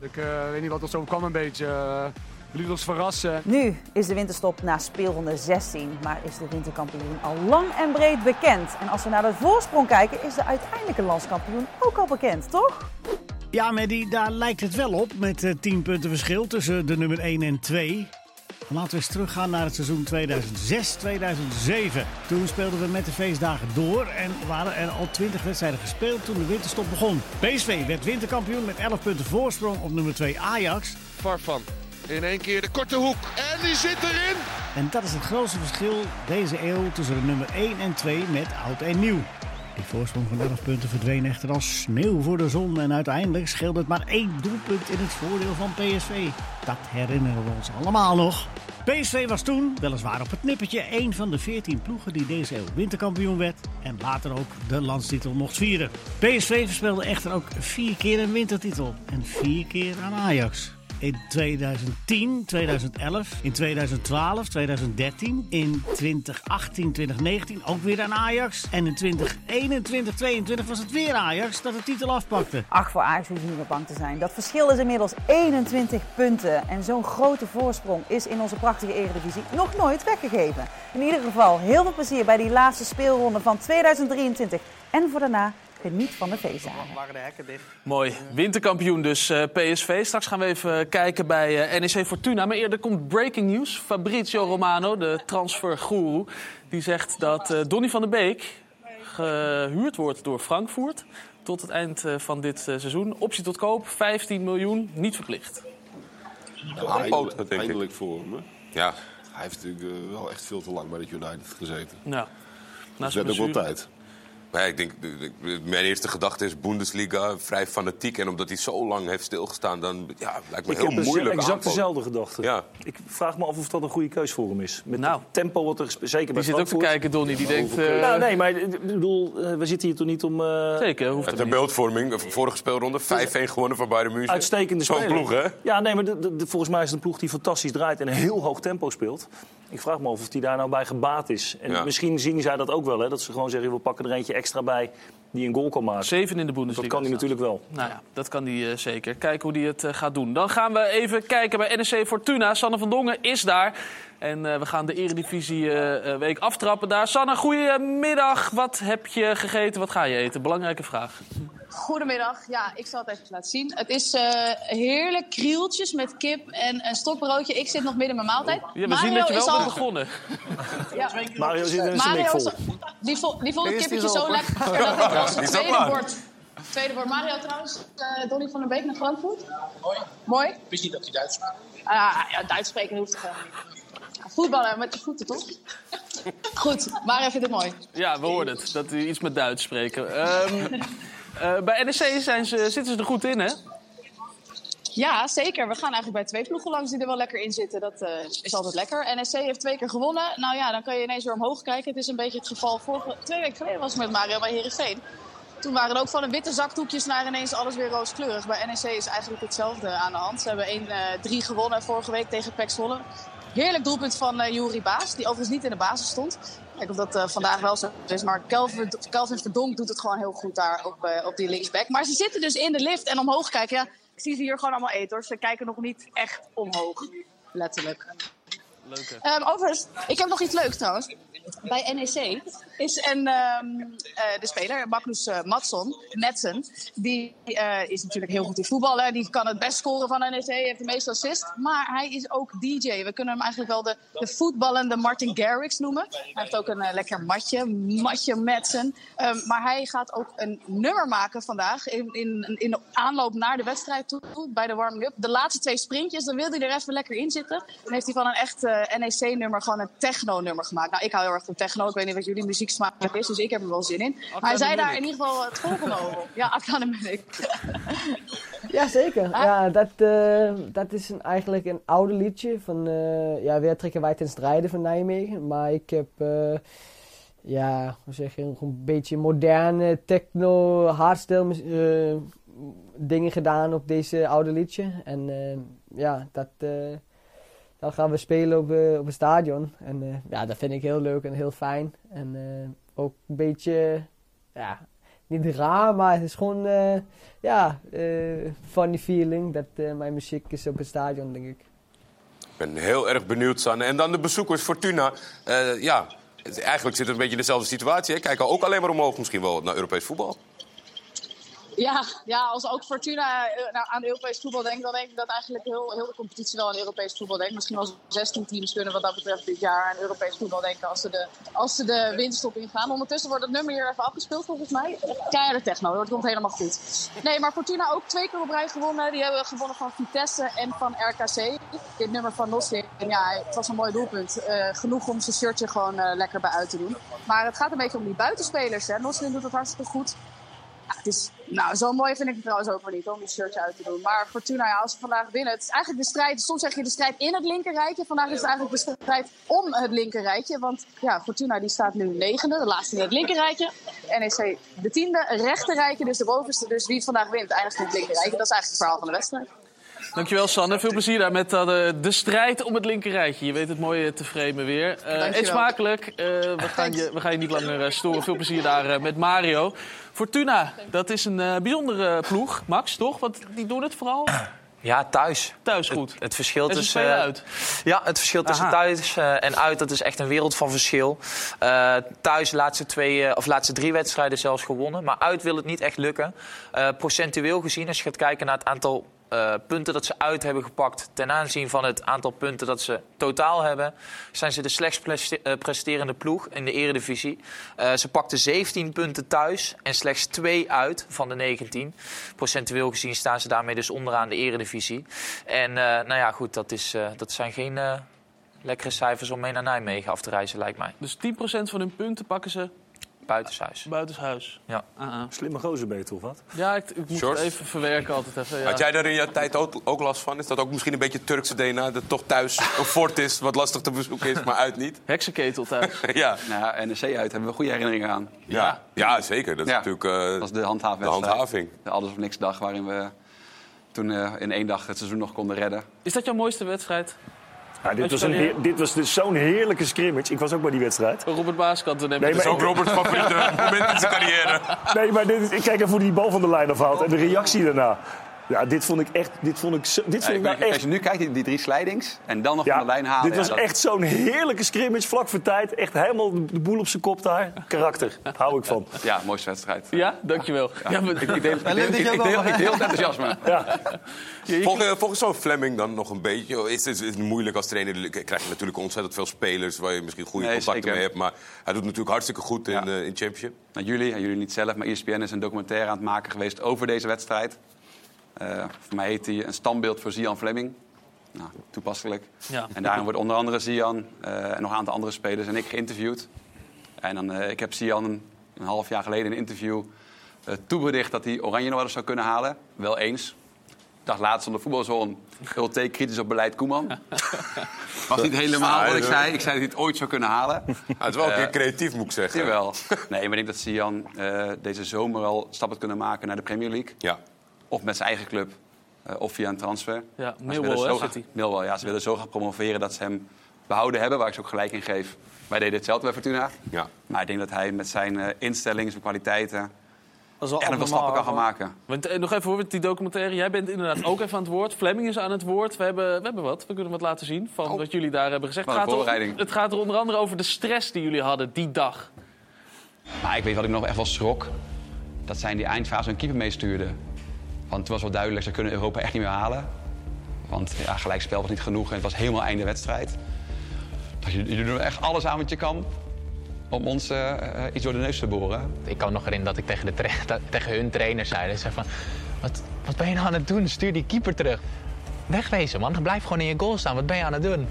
Ik eh, weet niet wat ons overkwam een beetje. Uh, liet ons verrassen. Nu is de winterstop na speelronde 16, maar is de winterkampioen al lang en breed bekend. En als we naar de voorsprong kijken, is de uiteindelijke landskampioen ook al bekend, toch? Ja, Mehdi, daar lijkt het wel op met eh, 10 punten verschil tussen de nummer 1 en 2. Laten we eens teruggaan naar het seizoen 2006-2007. Toen speelden we met de feestdagen door en waren er al 20 wedstrijden gespeeld toen de winterstop begon. PSV werd winterkampioen met 11 punten voorsprong op nummer 2 Ajax. Farfan. In één keer de korte hoek. En die zit erin. En dat is het grootste verschil deze eeuw tussen de nummer 1 en 2 met oud en nieuw. Die voorsprong van 11 punten verdween echter als sneeuw voor de zon. En uiteindelijk scheelde het maar één doelpunt in het voordeel van PSV. Dat herinneren we ons allemaal nog. PSV was toen, weliswaar op het nippertje, een van de 14 ploegen die deze eeuw winterkampioen werd. En later ook de landstitel mocht vieren. PSV verspeelde echter ook vier keer een wintertitel. En vier keer aan Ajax. In 2010, 2011, in 2012, 2013, in 2018, 2019 ook weer aan Ajax. En in 2021, 2022 was het weer Ajax dat de titel afpakte. Ach, voor Ajax hoef je niet meer bang te zijn. Dat verschil is inmiddels 21 punten. En zo'n grote voorsprong is in onze prachtige Eredivisie nog nooit weggegeven. In ieder geval heel veel plezier bij die laatste speelronde van 2023. En voor daarna geniet van de feestdagen. Waren de hekken dicht? Mooi. Winterkampioen dus eh, PSV. Straks gaan we even kijken bij eh, NEC Fortuna. Maar eerder komt breaking news. Fabrizio Romano, de transfergoeroe, die zegt dat eh, Donny van der Beek gehuurd wordt door Frankfurt tot het eind eh, van dit eh, seizoen. Optie tot koop, 15 miljoen, niet verplicht. Ik. Eindelijk voor hem. hè. Ja. Hij heeft natuurlijk eh, wel echt veel te lang bij het United gezeten. Ja. Dus Naast het werd ook wel tijd. Maar ja, ik denk, de- de- mijn eerste gedachte is Bundesliga, vrij fanatiek. En omdat hij zo lang heeft stilgestaan, dan ja, lijkt me Ik heel heb dus moeilijk. exact dezelfde gedachte. Ja. Ik vraag me af of dat een goede keus voor hem is. Met Nou. het tempo wat er zeker bij Die zit ook te kijken, Donny. Die denkt... eh, Nou, nee, maar ik bedoel, eh, we zitten hier toch niet om... eh, Zeker, hoeft het de niet. beeldvorming, de vorige speelronde, 5-1 gewonnen van Bayern München. Uitstekende Zo'n ploeg, hè? Ja, nee, maar de, de- de- volgens mij is het een ploeg die fantastisch draait en een heel hoog tempo speelt. Ik vraag me af of hij daar nou bij gebaat is. En Ja. misschien zien zij dat ook wel, hè, dat ze gewoon zeggen, we pakken er eentje extra bij die een goal kan maken. Zeven in de Dat Bundesliga. kan hij natuurlijk wel. Nou ja, dat kan hij eh, zeker. Kijken hoe hij het eh, gaat doen. Dan gaan we even kijken bij NEC Fortuna. Sanne van Dongen is daar. En eh, we gaan de Eredivisie eh, eh, week aftrappen daar. Sanne, goedemiddag. Wat heb je gegeten? Wat ga je eten? Belangrijke vraag. Goedemiddag. Ja, ik zal het even laten zien. Het is eh, heerlijk krieltjes met kip en een stokbroodje. Ik zit nog midden in mijn maaltijd. Ja, we zien dat je wel al- bent begonnen. Ja. Mario zit in is vol. die, vo die vond het kippetje zo lekker dat ik als het tweede bord... Tweede bord. Mario trouwens, eh, Donny van der Beek naar Frankfurt. Mooi. Mooi? wist niet dat hij Duits sprak. Ah, ja, Duits spreken hoeft helemaal niet. Voetballen met je voeten, toch? Goed, Mario vindt het mooi. Ja, we hoorden het. Dat hij iets met Duits spreken. Ehm, eh, bij NEC zijn ze, zitten ze er goed in, hè? Ja, zeker. We gaan eigenlijk bij twee ploegen langs die er wel lekker in zitten. Dat eh, is altijd lekker. NSC heeft twee keer gewonnen. Nou ja, dan kan je ineens weer omhoog kijken. Het is een beetje het geval. Vorige, twee weken geleden was ik met Mario bij Herenveen. Toen waren ook van de witte zakdoekjes naar ineens alles weer rooskleurig. Bij NEC is eigenlijk hetzelfde aan de hand. Ze hebben 1-3 gewonnen vorige week tegen PEC Zwolle. Heerlijk doelpunt van Juri Baas, die overigens niet in de basis stond. Kijk of dat eh, vandaag wel zo is. Maar Kelvin, Kelvin Verdonk doet het gewoon heel goed daar op, eh, op die linksback. Maar ze zitten dus in de lift en omhoog kijken. Ja, ik zie ze hier gewoon allemaal eten hoor. Ze kijken nog niet echt omhoog. Letterlijk. Leuk, Ehm, overigens, ik heb nog iets leuks trouwens. Bij NEC is een, ehm, eh, de speler, Magnus eh, Matson, Madsen, die eh, is natuurlijk heel goed in voetballen. Die kan het best scoren van NEC, heeft de meeste assist. Maar hij is ook DJ. We kunnen hem eigenlijk wel de, de voetballende Martin Garrix noemen. Hij heeft ook een lekker matje, matje Madsen. Ehm, maar hij gaat ook een nummer maken vandaag in, in, in de aanloop naar de wedstrijd toe, bij de warming-up. De laatste twee sprintjes, dan wil hij er even lekker in zitten. Dan heeft hij van een echt NEC-nummer gewoon een techno-nummer gemaakt. Nou, ik hou heel erg van techno. Ik weet niet wat jullie muzieksmaak is, dus ik heb er wel zin in. Maar hij zei daar in ieder geval het volgende over. Ja, Academic. Jazeker. Ja, dat, eh, dat is een, eigenlijk een oude liedje van, eh, ja, weer trekken wij ten strijde van Nijmegen. Maar ik heb, eh, ja, hoe zeg je, een beetje moderne techno, hardstyle eh, dingen gedaan op deze oude liedje. En eh, ja, dat, dat gaan we spelen op, eh, op het stadion. En eh, ja, dat vind ik heel leuk en heel fijn. En eh, ook een beetje, ja, niet raar, maar het is gewoon, ja, funny feeling dat mijn muziek is op het stadion, denk ik. Ik ben heel erg benieuwd, Sanne. En dan de bezoekers, Fortuna. Ja, eigenlijk zit het een beetje in dezelfde situatie. Hè? Kijken ook alleen maar omhoog misschien wel naar Europees voetbal. Ja, ja, als ook Fortuna eh, nou, aan Europees voetbal denkt, dan denk ik dat eigenlijk heel, heel de competitie wel aan Europees voetbal denkt. Misschien wel 16 teams kunnen wat dat betreft dit jaar aan Europees voetbal denken als ze de, als ze de winststop ingaan. Ondertussen wordt het nummer hier even afgespeeld volgens mij. Keiharde techno, dat komt helemaal goed. Nee, maar Fortuna ook twee keer op rij gewonnen. Die hebben gewonnen van Vitesse en van RKC. Dit nummer van Noslin, ja, het was een mooi doelpunt. Eh, genoeg om zijn shirtje gewoon eh, lekker bij uit te doen. Maar het gaat een beetje om die buitenspelers. Hè. Noslin doet het hartstikke goed. Het is, nou, zo mooi vind ik het trouwens ook weer niet om die shirtje uit te doen. Maar Fortuna, als ze vandaag winnen. Het is eigenlijk de strijd, soms zeg je de strijd in het linkerrijtje. Vandaag is het eigenlijk de strijd om het linkerrijtje. Want ja, Fortuna die staat nu negende, de laatste in het linkerrijtje. NEC de tiende, rechterrijtje, dus de bovenste. Dus wie het vandaag wint, eindigt in het linkerrijtje. Dat is eigenlijk het verhaal van de wedstrijd. Dankjewel, Sanne. Veel plezier daar met eh, de, de strijd om het linkerrijtje. Je weet het mooi te framen weer. Eh, Dankjewel. eet smakelijk. Eh, we, gaan je, we gaan je niet langer eh, storen. Veel plezier daar eh, met Mario. Fortuna, dat is een eh, bijzondere ploeg. Max, toch? Want die doen het vooral Ja, thuis. thuis goed. Het, het verschil En ze tussen. eh, uit. Ja, het verschil tussen Aha. thuis eh, en uit, dat is echt een wereld van verschil. Eh, thuis de laatste, twee, eh, of laatste drie wedstrijden zelfs gewonnen. Maar uit wil het niet echt lukken. Eh, procentueel gezien, als je gaat kijken naar het aantal eh, punten dat ze uit hebben gepakt... ten aanzien van het aantal punten dat ze totaal hebben... zijn ze de slechtst preste- eh, presterende ploeg in de eredivisie. Eh, ze pakten 17 punten thuis en slechts 2 uit van de 19. Procentueel gezien staan ze daarmee dus onderaan de eredivisie. En nou ja, goed, dat, is, dat zijn geen lekkere cijfers om mee naar Nijmegen af te reizen, lijkt mij. Dus 10% van hun punten pakken ze Buitenshuis. buitenshuis. Ja. Ah, ah. Slimme gozer ben je toch wat? Ja, ik, ik moet het even verwerken altijd even. Ja. Had jij daar in jouw tijd ook, ook last van? Is dat ook misschien een beetje Turkse DNA? Dat toch thuis een fort is, wat lastig te bezoeken is, maar uit niet? Heksenketel thuis. ja. Nou ja, NEC uit hebben we goede herinneringen aan. Ja. Ja, zeker. Dat is Ja. natuurlijk eh, Dat was de handhaafwedstrijd. de handhaving. De alles of niks dag waarin we toen eh, in één dag het seizoen nog konden redden. Is dat jouw mooiste wedstrijd? Ja, dit, was een dit was dus zo'n heerlijke scrimmage. Ik was ook bij die wedstrijd. Robert Baaskant, Nee, Dat is ook Roberts favoriete moment in zijn carrière. Nee, maar dit, is- ik kijk even hoe die bal van de lijn afhaalt. En de reactie daarna. Ja, dit vond ik echt... Dit vond ik, zo, dit Ja, vond ik nou als echt... je nu kijkt, die, die drie slijdings en dan nog Ja, van de lijn halen. dit ja, was dat- echt zo'n heerlijke scrimmage, vlak voor tijd. Echt helemaal de boel op zijn kop daar. Karakter, hou ik van. Ja, mooiste wedstrijd. Ja, dankjewel. Ja. maar, Ik, ik deel, ik deel, ik, ik deel, ik deel het enthousiasme. Volgens, volgens zo'n Fleming dan nog een beetje. Is het is het moeilijk als trainer? krijg je natuurlijk ontzettend veel spelers waar je misschien goede Nee, contacten zeker. mee hebt. Maar hij doet natuurlijk hartstikke goed in, Ja. eh, in Championship. Nou, jullie, en jullie niet zelf, maar ESPN is een documentaire aan het maken geweest over deze wedstrijd. Eh, voor mij heet hij een standbeeld voor Zian Fleming. Nou, toepasselijk. Ja. En daarin wordt onder andere Zian eh, en nog een aantal andere spelers en ik geïnterviewd. En dan, eh, ik heb Zian een, een half jaar geleden in een interview eh, toebericht dat hij Oranje nog wel eens zou kunnen halen. Wel eens. Dacht laatst onder voetbalzone, Ulte kritisch op beleid Koeman. Was niet helemaal wat ik zei. Ik zei dat hij het ooit zou kunnen halen. Hij is wel een keer creatief, moet ik zeggen. Jawel. Nee, maar ik denk dat Sian eh, deze zomer al stappen kunnen maken naar de Premier League. Ja. Of met zijn eigen club. eh, of via een transfer. Ja, Millwall, graag- hij. Millwall, ja. Ze willen zo graag promoveren dat ze hem behouden hebben. Waar ik ze ook gelijk in geef. Wij deden hetzelfde bij Fortuna. Ja. Maar ik denk dat hij met zijn eh, instelling, zijn kwaliteiten... Dat is wel echt nog wel stappen kan gaan maken. Want, eh, nog even hoor, die documentaire. Jij bent inderdaad ook even aan het woord. Fleming is aan het woord. We hebben, we hebben wat. We kunnen wat laten zien van wat jullie daar hebben gezegd. Oh. Gaat, er, het gaat er onder andere over de stress die jullie hadden die dag. Maar ik weet wat ik nog echt wel schrok. Dat zij in die eindfase een keeper meestuurden. Want het was wel duidelijk, ze kunnen Europa echt niet meer halen. Want ja, gelijkspel was niet genoeg en het was helemaal einde wedstrijd. Dus doet er echt alles aan wat je kan om ons eh, eh, iets door de neus te boren. Ik kan nog herinneren dat ik tegen, de tegen hun trainer zei. Ze zei van, wat, wat ben je nou aan het doen? Stuur die keeper terug. Wegwezen man, blijf gewoon in je goal staan. Wat ben je aan het doen?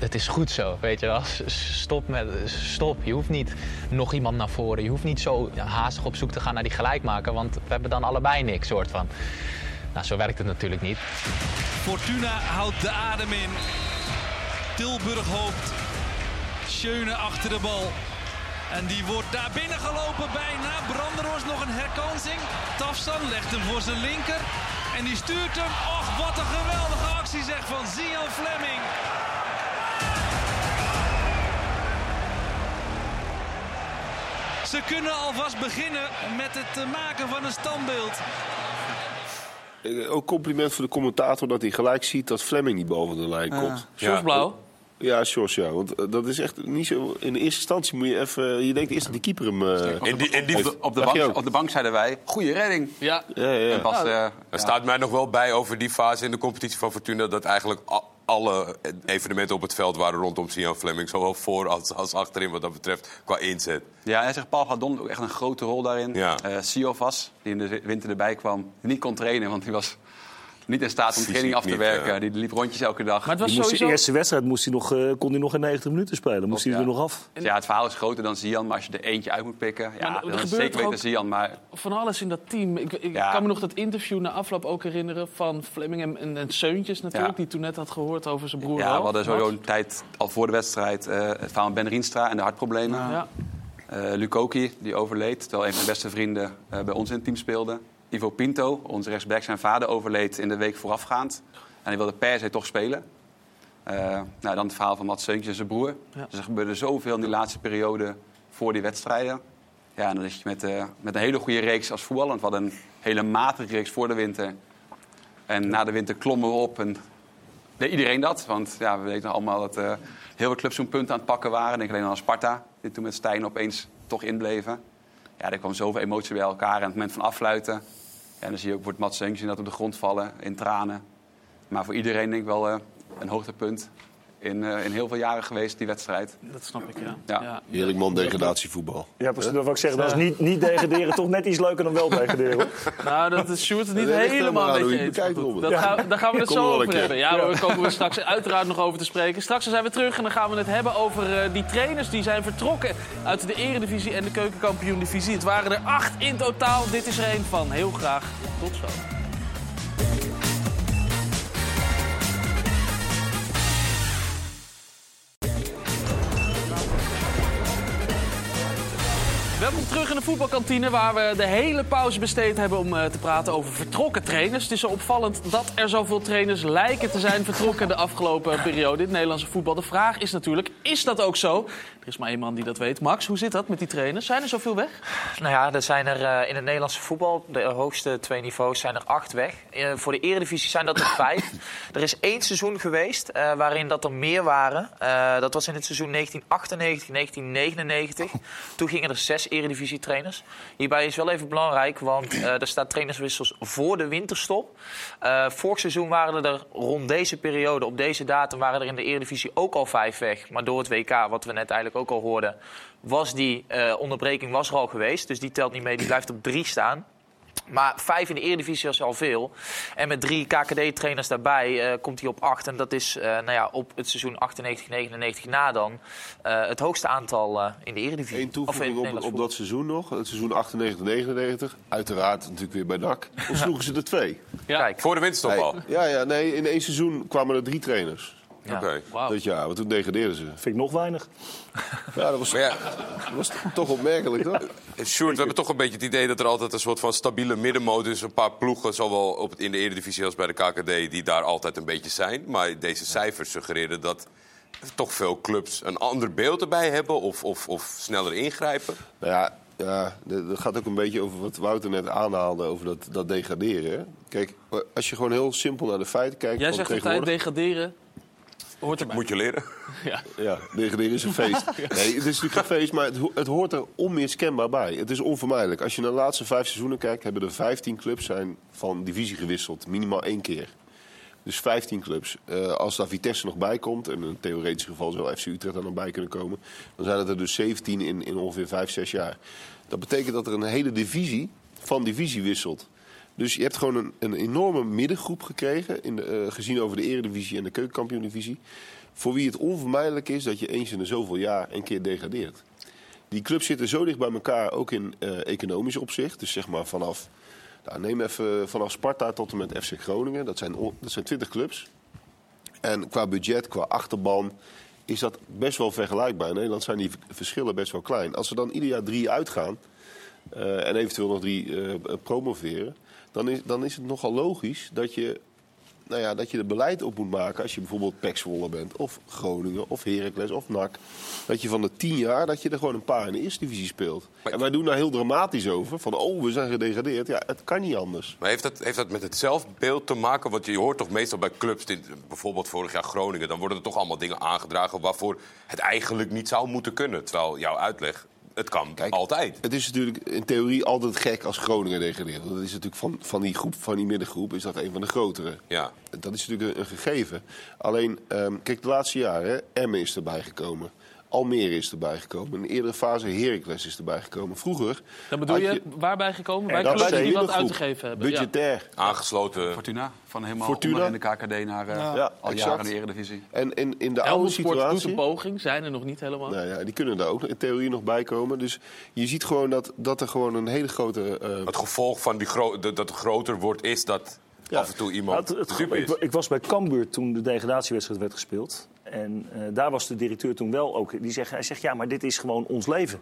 Het is goed zo, weet je wel. Stop met, stop. Je hoeft niet nog iemand naar voren. Je hoeft niet zo haastig op zoek te gaan naar die gelijkmaker. Want we hebben dan allebei niks, soort van. Nou, zo werkt het natuurlijk niet. Fortuna houdt de adem in. Tilburg hoopt. Schöne achter de bal. En die wordt daar binnen gelopen bijna. Branderhorst nog een herkansing. Tafsan legt hem voor zijn linker. En die stuurt hem. Och, wat een geweldige actie zeg van Zian Fleming. Ze kunnen alvast beginnen met het eh, maken van een standbeeld. Eh, Ook compliment voor de commentator dat hij gelijk ziet dat Fleming niet boven de lijn komt. Sjors Blauw. Ja, Sjors, ja. Want eh, dat is echt niet zo... In de eerste instantie moet je even... Je denkt eerst dat die keeper hem... eh, die, die, Op de, op de bank, ook? op de bank zeiden wij, goede redding. Ja. Ja, ja. En pas, eh, Er ja. staat mij nog wel bij over die fase in de competitie van Fortuna... dat eigenlijk alle evenementen op het veld waren rondom Sian Fleming. Zowel voor als, als achterin wat dat betreft qua inzet. Ja, hij zegt Paul Gadon ook echt een grote rol daarin. Ja. Siovas, die in de winter erbij kwam, die niet kon trainen, want hij was niet in staat om training af te niet, werken. Die liep rondjes elke dag. Maar het was sowieso... de eerste wedstrijd moest hij nog, eh, kon hij nog in 90 minuten spelen. Moest hij Ja. er nog af. Ja, het verhaal is groter dan Zian, maar als je er eentje uit moet pikken, ja, Maar dan is zeker weten Zian. Maar Van alles in dat team. Ik, ik Ja. kan me nog dat interview na afloop ook herinneren van Fleming en, en, en Seuntjes natuurlijk. Ja. Die toen net had gehoord over zijn broer ja, we hadden sowieso een tijd al voor de wedstrijd eh, het verhaal van Ben Rienstra en de hartproblemen. Ja. Eh Lukoki, die overleed, terwijl een van de beste vrienden eh, bij ons in het team speelde. Ivo Pinto, onze rechtsback, zijn vader overleed in de week voorafgaand. En hij wilde per se toch spelen. Eh, nou, dan het verhaal van Mats Seuntjes en zijn broer. Ja. Dus er gebeurde zoveel in die laatste periode voor die wedstrijden. Ja, en dan is je met, eh, met een hele goede reeks als voetballer. Want we hadden een hele matige reeks voor de winter. En na de winter klommen we op en deed iedereen dat. Want ja, we weten allemaal dat eh, heel veel clubs zo'n punt aan het pakken waren. Denk alleen aan Sparta, die toen met Stijn opeens toch inbleven. Ja, er kwam zoveel emotie bij elkaar. En het moment van afsluiten. En dan zie je ook wordt Mats Seuntjes dat op de grond vallen in tranen. Maar voor iedereen denk ik wel eh, een hoogtepunt in, eh, in heel veel jaren geweest, die wedstrijd. Dat snap ik, ja. Ja. Heerlijk man, degradatievoetbal. Ja, precies. Dat wil ik zeggen. Dat is niet, niet degraderen, toch net iets leuker dan wel degraderen. hoor. Nou, dat is Sjoerd het niet helemaal met je eens. Dat Ja. gaan, daar gaan we het zo over hebben. Ja, Ja. daar komen we straks uiteraard nog over te spreken. Straks zijn we terug en dan gaan we het hebben over eh, die trainers die zijn vertrokken uit de Eredivisie en de Keukenkampioen-divisie. Het waren er acht in totaal. Dit is er één van. Heel graag. Tot zo. Welkom terug in de voetbalkantine waar we de hele pauze besteed hebben om eh, te praten over vertrokken trainers. Het is zo opvallend dat er zoveel trainers lijken te zijn vertrokken de afgelopen periode in het Nederlandse voetbal. De vraag is natuurlijk, is dat ook zo? Er is maar één man die dat weet. Max, hoe zit dat met die trainers? Zijn er zoveel weg? Nou ja, er zijn er eh, in het Nederlandse voetbal, de hoogste twee niveaus, zijn er acht weg. Eh, voor de Eredivisie zijn dat er vijf. er is één seizoen geweest waarin dat er meer waren. Dat was in het seizoen 1998, 1999. Toen gingen er zes Eredivisie-trainers. Hierbij is wel even belangrijk, want eh, er staat trainerswissels voor de winterstop. Eh, vorig seizoen waren er rond deze periode, op deze datum, waren er in de Eredivisie ook al vijf weg. Maar door het WK, wat we net eigenlijk ook al hoorden, was die eh, onderbreking was er al geweest. Dus die telt niet mee, die blijft op drie staan. Maar vijf in de Eredivisie is al veel. En met drie KKD-trainers daarbij eh, komt hij op acht. En dat is eh, nou ja, op het seizoen 98-99 na dan eh, het hoogste aantal eh, in de Eredivisie. Eén toevoeging Of op, dat seizoen nog. Het seizoen 98-99. Uiteraard natuurlijk weer bij NAC. Toen sloegen ze er twee. Kijk. Voor de winterstop al. Ja, ja, nee, in één seizoen kwamen er drie trainers. Ja. Oké. Dat jaar, want toen degradeerden ze. Vind ik nog weinig. Ja, dat was, Maar ja, dat was toch opmerkelijk, toch? Sjoerd, we hebben toch een beetje het idee dat er altijd een soort van stabiele middenmotor is. Een paar ploegen, zowel op het, in de Eredivisie als bij de KKD, die daar altijd een beetje zijn. Maar deze cijfers suggereren dat toch veel clubs een ander beeld erbij hebben of, of, of sneller ingrijpen. Nou ja, ja, dat gaat ook een beetje over wat Wouter net aanhaalde over dat, dat degraderen. Kijk, als je gewoon heel simpel naar de feiten kijkt... Jij zegt altijd degraderen. Hoort erbij. Moet je leren. Ja. Ja, degraderen is een feest. Nee, het is natuurlijk geen feest, maar het, ho- het hoort er onmiskenbaar bij. Het is onvermijdelijk. Als je naar de laatste vijf seizoenen kijkt, hebben er 15 clubs zijn van divisie gewisseld. Minimaal één keer. Dus 15 clubs. Eh, als daar Vitesse nog bij komt, en in een theoretisch geval zou FC Utrecht er nog bij kunnen komen, dan zijn het er dus 17 in, in ongeveer 5, 6 jaar. Dat betekent dat er een hele divisie van divisie wisselt. Dus je hebt gewoon een, een enorme middengroep gekregen, in de, eh, gezien over de Eredivisie en de Keukenkampioen-divisie, voor wie het onvermijdelijk is dat je eens in de zoveel jaar een keer degradeert. Die clubs zitten zo dicht bij elkaar, ook in eh, economisch opzicht. Dus zeg maar vanaf, nou, neem even vanaf Sparta tot en met FC Groningen. Dat zijn, dat zijn 20 clubs. En qua budget, qua achterban, is dat best wel vergelijkbaar. In Nederland zijn die verschillen best wel klein. Als er dan ieder jaar drie uitgaan eh, en eventueel nog drie eh, promoveren, dan is, dan is het nogal logisch dat je, nou ja, dat je er beleid op moet maken als je bijvoorbeeld Pek Zwolle bent, of Groningen, of Heracles, of NAC. Dat je van de tien jaar, dat je er gewoon een paar in de eerste divisie speelt. En wij doen daar heel dramatisch over, van oh, we zijn gedegradeerd. Ja, het kan niet anders. Maar heeft dat, heeft dat met het zelfbeeld te maken? Want je hoort toch meestal bij clubs, bijvoorbeeld vorig jaar Groningen... dan worden er toch allemaal dingen aangedragen waarvoor het eigenlijk niet zou moeten kunnen. Terwijl jouw uitleg, het kan altijd. Het is natuurlijk in theorie altijd gek als Groningen degradeert. Want dat is natuurlijk van, van die groep, van die middengroep, is dat een van de grotere. Ja. Dat is natuurlijk een, een gegeven. Alleen, ehm, kijk, de laatste jaren, Emmen is erbij gekomen. Almere is erbij gekomen. In een eerdere fase Heracles is erbij gekomen. Vroeger... Dan bedoel je, waarbij gekomen? Bij dat clubs die wat uit te geven hebben. Ja. Budgetair. Aangesloten. Fortuna, van helemaal Fortuna. in de KKD naar eh, Ja, al exact. jaren in de Eredivisie. En in, in de oude doet situatie... een poging, zijn er nog niet helemaal. Nou ja, die kunnen daar ook in theorie nog bij komen. Dus je ziet gewoon dat, dat er gewoon een hele grote... eh, Het gevolg van die dat het groter wordt is dat af en toe iemand Nou, het- het- super ik, ik was bij Cambuur toen de degradatiewedstrijd werd gespeeld. En eh, daar was de directeur toen wel ook. Die zegt, hij zegt, ja, maar dit is gewoon ons leven.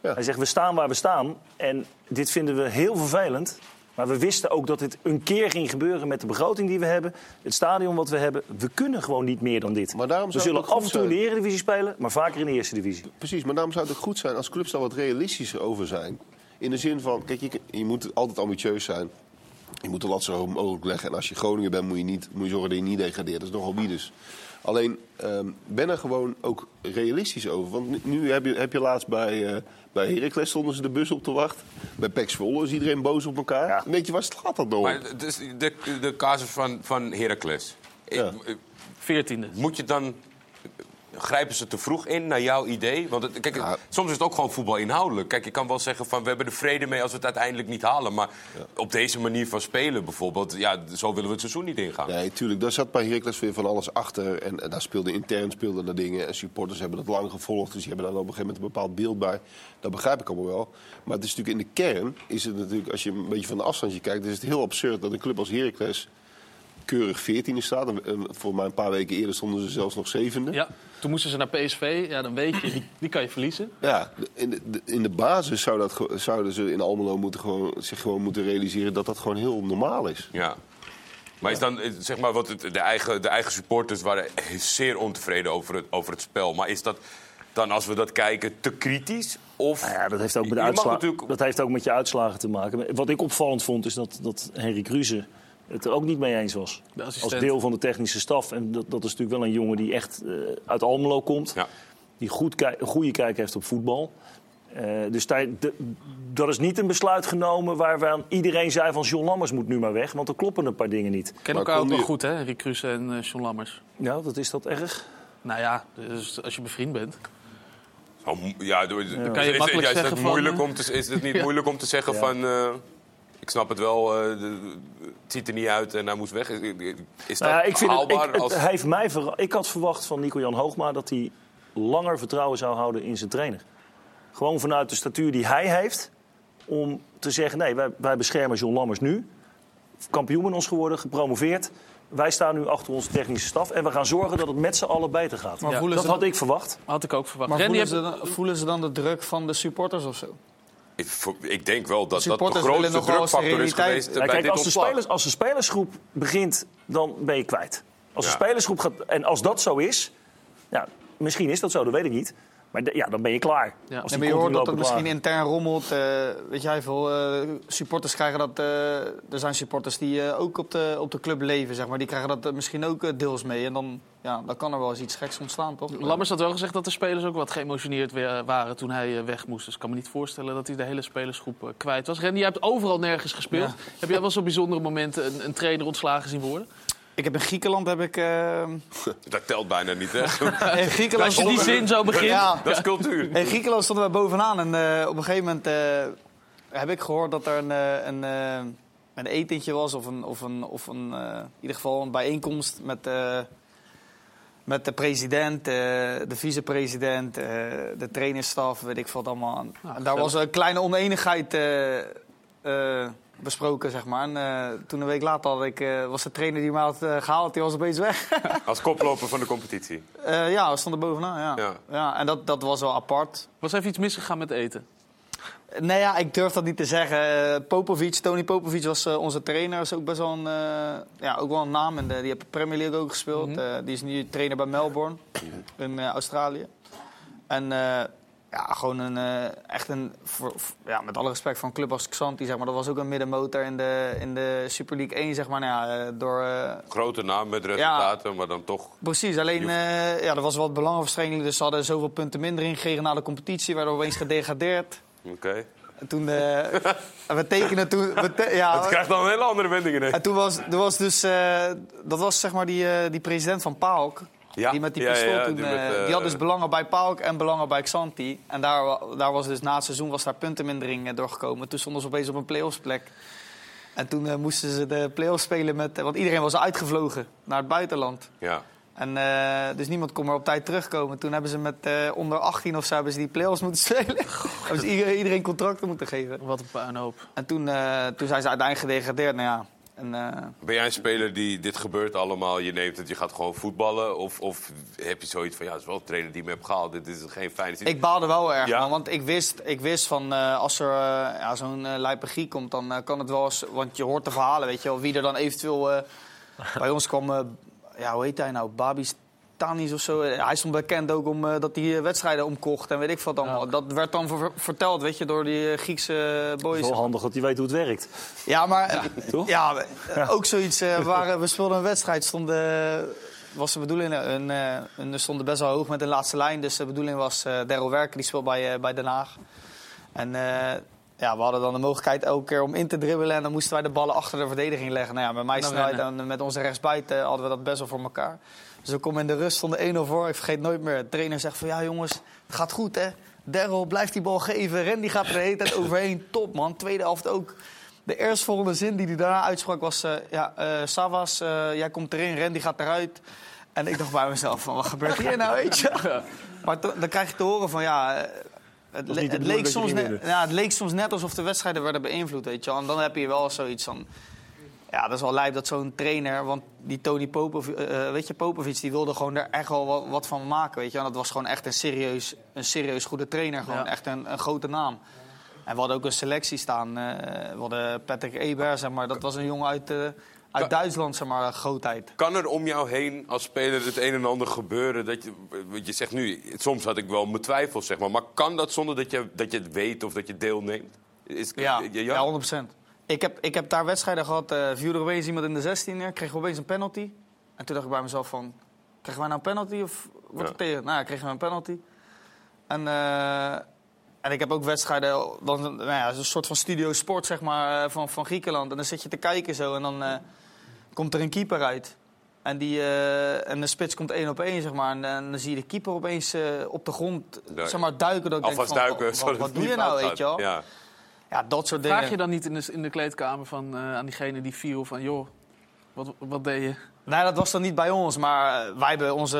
Hij zegt, we staan waar we staan. En dit vinden we heel vervelend. Maar we wisten ook dat dit een keer ging gebeuren met de begroting die we hebben. Het stadion wat we hebben. We kunnen gewoon niet meer dan dit. Maar daarom we zullen af en toe in de. Eredivisie spelen, maar vaker in de Eerste Divisie. Precies, maar daarom zou het ook goed zijn als clubs daar wat realistischer over zijn. In de zin van, kijk, je, je moet altijd ambitieus zijn. Je moet de lat zo hoog mogelijk leggen. En als je Groningen bent, moet je, niet, moet je zorgen dat je niet degradeert. Dat is nogal bieders. Alleen, ehm, ben er gewoon ook realistisch over. Want nu, nu heb, je, heb je laatst bij, eh bij Heracles stonden ze de bus op te wachten. Bij PEC Zwolle is iedereen boos op elkaar. Weet je, waar slaat dat nou op? Maar dus de, de casus van, van Heracles. Veertiende. Moet je dan... Grijpen ze te vroeg in naar jouw idee? Want het- kijk, soms is het ook gewoon voetbal inhoudelijk. Kijk, je kan wel zeggen van we hebben er vrede mee als we het uiteindelijk niet halen. Maar op deze manier van spelen bijvoorbeeld, ja, zo willen we het seizoen niet ingaan. Nee, tuurlijk. Daar zat bij Heracles weer van alles achter. En, en daar speelde intern speelden er dingen. En supporters hebben dat lang gevolgd. Dus die hebben daar op een gegeven moment een bepaald beeld bij. Dat begrijp ik allemaal wel. Maar het is natuurlijk in de kern... is het natuurlijk, als je een beetje van de afstandje kijkt... is het heel absurd dat een club als Heracles... keurig 14e staat. En, en voor mij een paar weken eerder stonden ze zelfs nog zevende. Ja, toen moesten ze naar PSV. Ja, dan weet je, die, die kan je verliezen. Ja, in de, in de basis zou dat, zouden ze in Almelo moeten gewoon, zich gewoon moeten realiseren... dat dat gewoon heel normaal is. Ja. Maar is dan, eh, zeg maar, wat het, de, eigen, de eigen supporters waren zeer ontevreden over het, over het spel. Maar is dat dan, als we dat kijken, te kritisch? Of Nou ja, dat heeft ook met, de Je mag uitslagen, natuurlijk- dat heeft ook met je uitslagen te maken. Wat ik opvallend vond, is dat, dat Henry Kruse het er ook niet mee eens was. De Als deel van de technische staf. En dat, dat is natuurlijk wel een jongen die echt eh, uit Almelo komt. Die goed kijk- een goede kijk heeft op voetbal. Eh, dus daar, de- dat is niet een besluit genomen waarvan iedereen zei van John Lammers moet nu maar weg. Want er kloppen een paar dingen niet. Kennen elkaar ook wel goed, hè? Rick Kruse en eh John Lammers. Ja, dat is dat erg? Nou ja, dus als je bevriend bent. Oh, ja, door- Dan kan je is, makkelijk ja, is, zeggen het van, moeilijk om te, is het niet Ja. moeilijk om te zeggen Ja. van... ik snap het wel, eh, het ziet er niet uit en hij moest weg. Is dat Nou ja, ik vind het, haalbaar? ik, het als... heeft mij verra- ik had verwacht van Nico-Jan Hoogma dat hij langer vertrouwen zou houden in zijn trainer. Gewoon vanuit de statuur die hij heeft. Om te zeggen, nee, wij, wij beschermen John Lammers nu. Kampioen met ons geworden, gepromoveerd. Wij staan nu achter onze technische staf. En we gaan zorgen dat het met z'n allen beter gaat. Maar Ja, voelen dat had dan- ik verwacht. Had ik ook verwacht. Maar Randy voelen heeft- ze, dan, voelen ze dan de druk van de supporters of zo? Ik, ik denk wel dat dat de grootste drukfactor is realiteit- geweest Ja, bij kijk, dit als de, spelers, als de spelersgroep begint, dan ben je kwijt. Als de spelersgroep gaat. En als dat zo is. Ja, misschien is dat zo, dat weet ik niet. Maar de- ja, dan ben je klaar. Als die maar je hoort dat lopen misschien intern rommelt. eh, weet jij veel, eh, supporters krijgen dat... eh, er zijn supporters die eh, ook op de, op de club leven, zeg maar. Die krijgen dat misschien ook deels mee. En dan, ja, dan kan er wel eens iets geks ontstaan, toch? Lammers had wel gezegd dat de spelers ook wat geëmotioneerd weer waren toen hij weg moest. Dus ik kan me niet voorstellen dat hij de hele spelersgroep kwijt was. Randy, jij hebt overal nergens gespeeld. Ja. Heb jij wel zo bijzondere momenten een, een trainer ontslagen zien worden? Ik heb in Griekenland heb ik... eh, Dat telt bijna niet, hè? in Griekenland Als je die zin zo begint. Ja. Dat is cultuur. In Griekenland stonden we bovenaan en eh, op een gegeven moment eh, heb ik gehoord dat er een, eh, een, een etentje was of, een, of, een, of een, eh, in ieder geval een bijeenkomst met, eh, met de president, eh, de vicepresident, eh, de trainersstaf, weet ik wat allemaal. En daar was een kleine oneenigheid eh, eh, besproken, zeg maar. En eh, toen een week later had ik, eh, was de trainer die me had eh, gehaald, die was opeens weg. Als koploper van de competitie. Eh, ja, we stonden bovenaan, ja. Ja. ja. en dat, dat was wel apart. Was er even iets misgegaan met eten? Nee, ja, ik durf dat niet te zeggen. Popovic, Tony Popovic was eh, onze trainer. is ook best wel een, ja, ook wel een naam. En de, die heeft de Premier League ook gespeeld. Mhm. Eh, die is nu trainer bij Melbourne in eh, Australië. En eh, ja, gewoon een, eh, echt een, voor, voor- ja, met alle respect van een club als Xanti, zeg maar. Dat was ook een middenmotor in de, in de Super League 1, zeg maar. Nou, ja, eh, door, eh, Grote naam met resultaten, maar dan toch... Precies, alleen ja, er was wat belangenverstrengeling. Dus ze hadden zoveel punten minder ingekregen na de competitie. Werden we opeens gedegradeerd. Oké. En toen, en we tekenen toen... We te- ja, Het krijgt dan een hele andere wending ineens. en toen was, er was dus... dat was zeg maar die, die president van PAOK. Ja, Die met die ja, pistool ja, toen... die eh, met, eh, die had dus belangen bij PAOK en belangen bij Xanti. En daar, daar was dus na het seizoen was daar puntenmindering eh, doorgekomen. Toen stonden ze opeens op een play-offs plek. En toen eh, moesten ze de play-offs spelen met... Want iedereen was uitgevlogen naar het buitenland. Ja. En, eh, dus niemand kon meer op tijd terugkomen. Toen hebben ze met eh, onder 18 of zo hebben ze die play-offs moeten spelen. hebben ze iedereen, contracten moeten geven. Wat een puinhoop. En toen, eh, toen zijn ze uiteindelijk gedegradeerd. Nou ja, En, eh, Ben jij een speler die dit gebeurt allemaal, je neemt het, je gaat gewoon voetballen? Of, of heb je zoiets van, ja, het is wel een trainer die me hebt gehaald, dit is geen fijne situatie? Ik baalde wel erg, Ja? man, want ik wist, ik wist van eh, als er eh, ja, zo'n uh, lijpegie komt, dan kan het wel eens... Want je hoort de verhalen, weet je wel, wie er dan eventueel... eh, bij ons kwam, ja, hoe heet hij nou, Babi Of zo. Eh, Hij stond bekend ook om dat hij eh, wedstrijden omkocht en weet ik wat allemaal. Dat werd dan ver- verteld, weet je, door die eh, Griekse Het boys. is wel handig dat hij weet hoe het werkt. Ja, maar eh, Toch? ja, eh, ook zoiets. eh, waar, we speelden een wedstrijd, stonden, was de bedoeling, eh, een, eh, een, we stonden best wel hoog met de laatste lijn. Dus de bedoeling was, eh Daryl Werker, die speelt bij, eh, bij Den Haag. En eh, ja, we hadden dan de mogelijkheid elke keer om in te dribbelen. En dan moesten wij de ballen achter de verdediging leggen. Nou ja, met snelheid en met onze rechtsbuiten hadden we dat best wel voor elkaar. Dus we komen in de rust, stonden 1-0 voor. Ik vergeet nooit meer. De trainer zegt van, ja jongens, het gaat goed hè. Daryl, blijft die bal geven. Randy gaat er de hele tijd overheen. Top man, tweede helft ook. De eerstvolgende zin die hij daarna uitsprak was... eh, ja, eh Savas, eh, jij komt erin, Randy gaat eruit. En ik dacht bij mezelf van, wat gebeurt hier nou, weet je? Maar dan krijg je te horen van, ja... Het, le- de leek soms net, ja, het leek soms net alsof de wedstrijden werden beïnvloed, weet je. En dan heb je wel zoiets van... Ja, dat is wel lijp dat zo'n trainer... Want die Tony Popovic, eh, eh, weet je, Popovic, die wilde gewoon er echt wel wat, wat van maken, weet je. En dat was gewoon echt een serieus, een serieus goede trainer. Gewoon Ja. echt een, een grote naam. En we hadden ook een selectie staan. eh, we hadden Patrick Eber, zeg maar. Dat was een jongen uit, uit Duitsland, zeg maar, grootheid. Kan er om jou heen als speler het een en ander gebeuren? Dat je, wat je zegt nu, soms had ik wel mijn twijfels, zeg maar. Maar kan dat zonder dat je, dat je het weet of dat je deelneemt? Is, Ja, ja? 100%. Ik heb, ik heb daar wedstrijden gehad, eh viel er opeens iemand in de 16 neer, kreeg opeens een penalty. En toen dacht ik bij mezelf van, krijgen wij nou een penalty of wordt het tegen? Nou ja, kregen we een penalty. En, eh, en ik heb ook wedstrijden, dan, nou ja, een soort van studio sport zeg maar, eh, van, van Griekenland. En dan zit je te kijken zo en dan eh, komt er een keeper uit. En, die, en de spits komt één op één, zeg maar. En, en dan zie je de keeper opeens op de grond Ja. zeg maar, duiken. Dat ik denk Alvast van, duiken, wat, wat doe je nou, weet je wel? Ja. Ja, dat soort dingen. Vraag je dan niet in de, in de kleedkamer van, eh, aan diegene die viel van... joh, wat, wat deed je? Nee, dat was dan niet bij ons. Maar wij hebben onze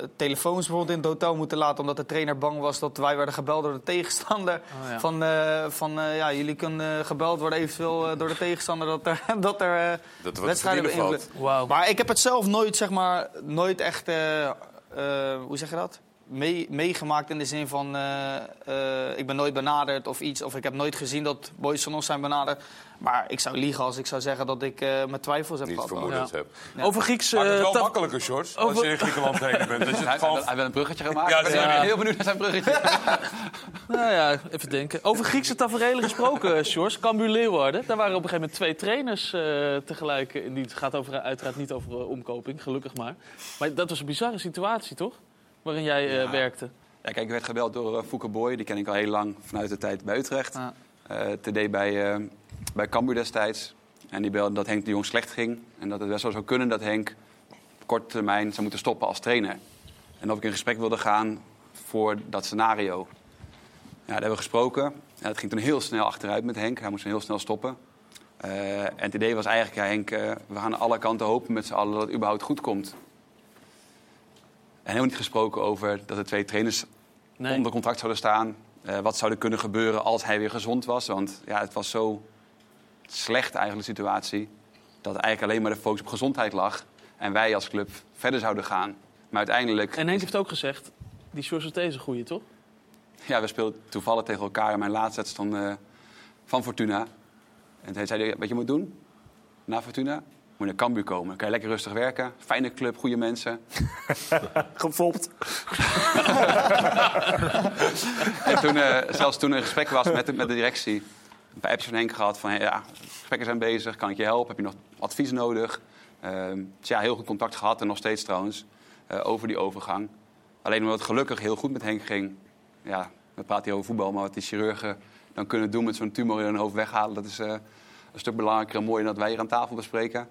eh, telefoons bijvoorbeeld in het hotel moeten laten... omdat de trainer bang was dat wij werden gebeld door de tegenstander. Oh, ja. Van, eh, van eh, ja, jullie kunnen eh, gebeld worden eventueel door de tegenstander... dat er, dat er Dat wedstrijden beïnvloed- valt. Maar ik heb het zelf nooit, zeg maar, nooit echt... hoe zeg je dat? Mee- meegemaakt in de zin van... eh, eh, ik ben nooit benaderd of iets. Of ik heb nooit gezien dat boys van ons zijn benaderd. Maar ik zou liegen als ik zou zeggen dat ik eh mijn twijfels heb Niet gehad. vermoedens Ja. heb. Ja. Over Grieks... Maakt het eh, wel makkelijker, Sjors, als Over- je in Griekenland trainer bent. Dat je Hij, het gewoon... hij wil een bruggetje gemaakt. Ja, ik ben heel benieuwd naar zijn bruggetje. Nou ja, even denken. Over Griekse tafereelen gesproken, Sjors. Cambuur Leeuwarden. Daar waren op een gegeven moment twee trainers eh, tegelijk in dienst. Het gaat over, uiteraard niet over omkoping, gelukkig maar. Maar dat was een bizarre situatie, toch? Waarin jij eh, Ja. werkte. Ja, kijk, ik werd gebeld door uh, Fouke Boy. Die ken ik al heel lang vanuit de tijd bij Utrecht. Eh TD bij, eh bij Cambuur destijds. En die belde dat Henk de Jong slecht ging. En dat het best wel zou kunnen dat Henk op korte termijn zou moeten stoppen als trainer. En of ik in gesprek wilde gaan voor dat scenario. Ja, daar hebben we gesproken. En het ging toen heel snel achteruit met Henk. Hij moest heel snel stoppen. Eh, en het idee was eigenlijk, ja, Henk, eh, we gaan aan alle kanten hopen met z'n allen dat het überhaupt goed komt. En helemaal niet gesproken over dat de twee trainers Nee. onder contract zouden staan. Eh, wat zou er kunnen gebeuren als hij weer gezond was? Want ja, het was zo slecht eigenlijk de situatie... dat eigenlijk alleen maar de focus op gezondheid lag. En wij als club verder zouden gaan. Maar uiteindelijk... En Henk heeft ook gezegd, die Sjors is deze goeie, toch? Ja, we speelden toevallig tegen elkaar in mijn laatste wedstrijd van, eh, van Fortuna. En toen zei hij, wat je moet doen na Fortuna? Moet je naar Cambuur komen. Dan kan je lekker rustig werken. Fijne club, goede mensen. Gefopt. En toen, eh, zelfs toen er een gesprek was met de, met de directie... een paar appjes van Henk gehad van... ja, gesprekken zijn bezig, kan ik je helpen? Heb je nog advies nodig? Ehm, dus ja, heel goed contact gehad en nog steeds trouwens... eh, over die overgang. Alleen omdat het gelukkig heel goed met Henk ging... ja, we praten hier over voetbal... maar wat die chirurgen dan kunnen doen met zo'n tumor in hun hoofd weghalen... dat is eh, een stuk belangrijker en mooier dan dat wij hier aan tafel bespreken.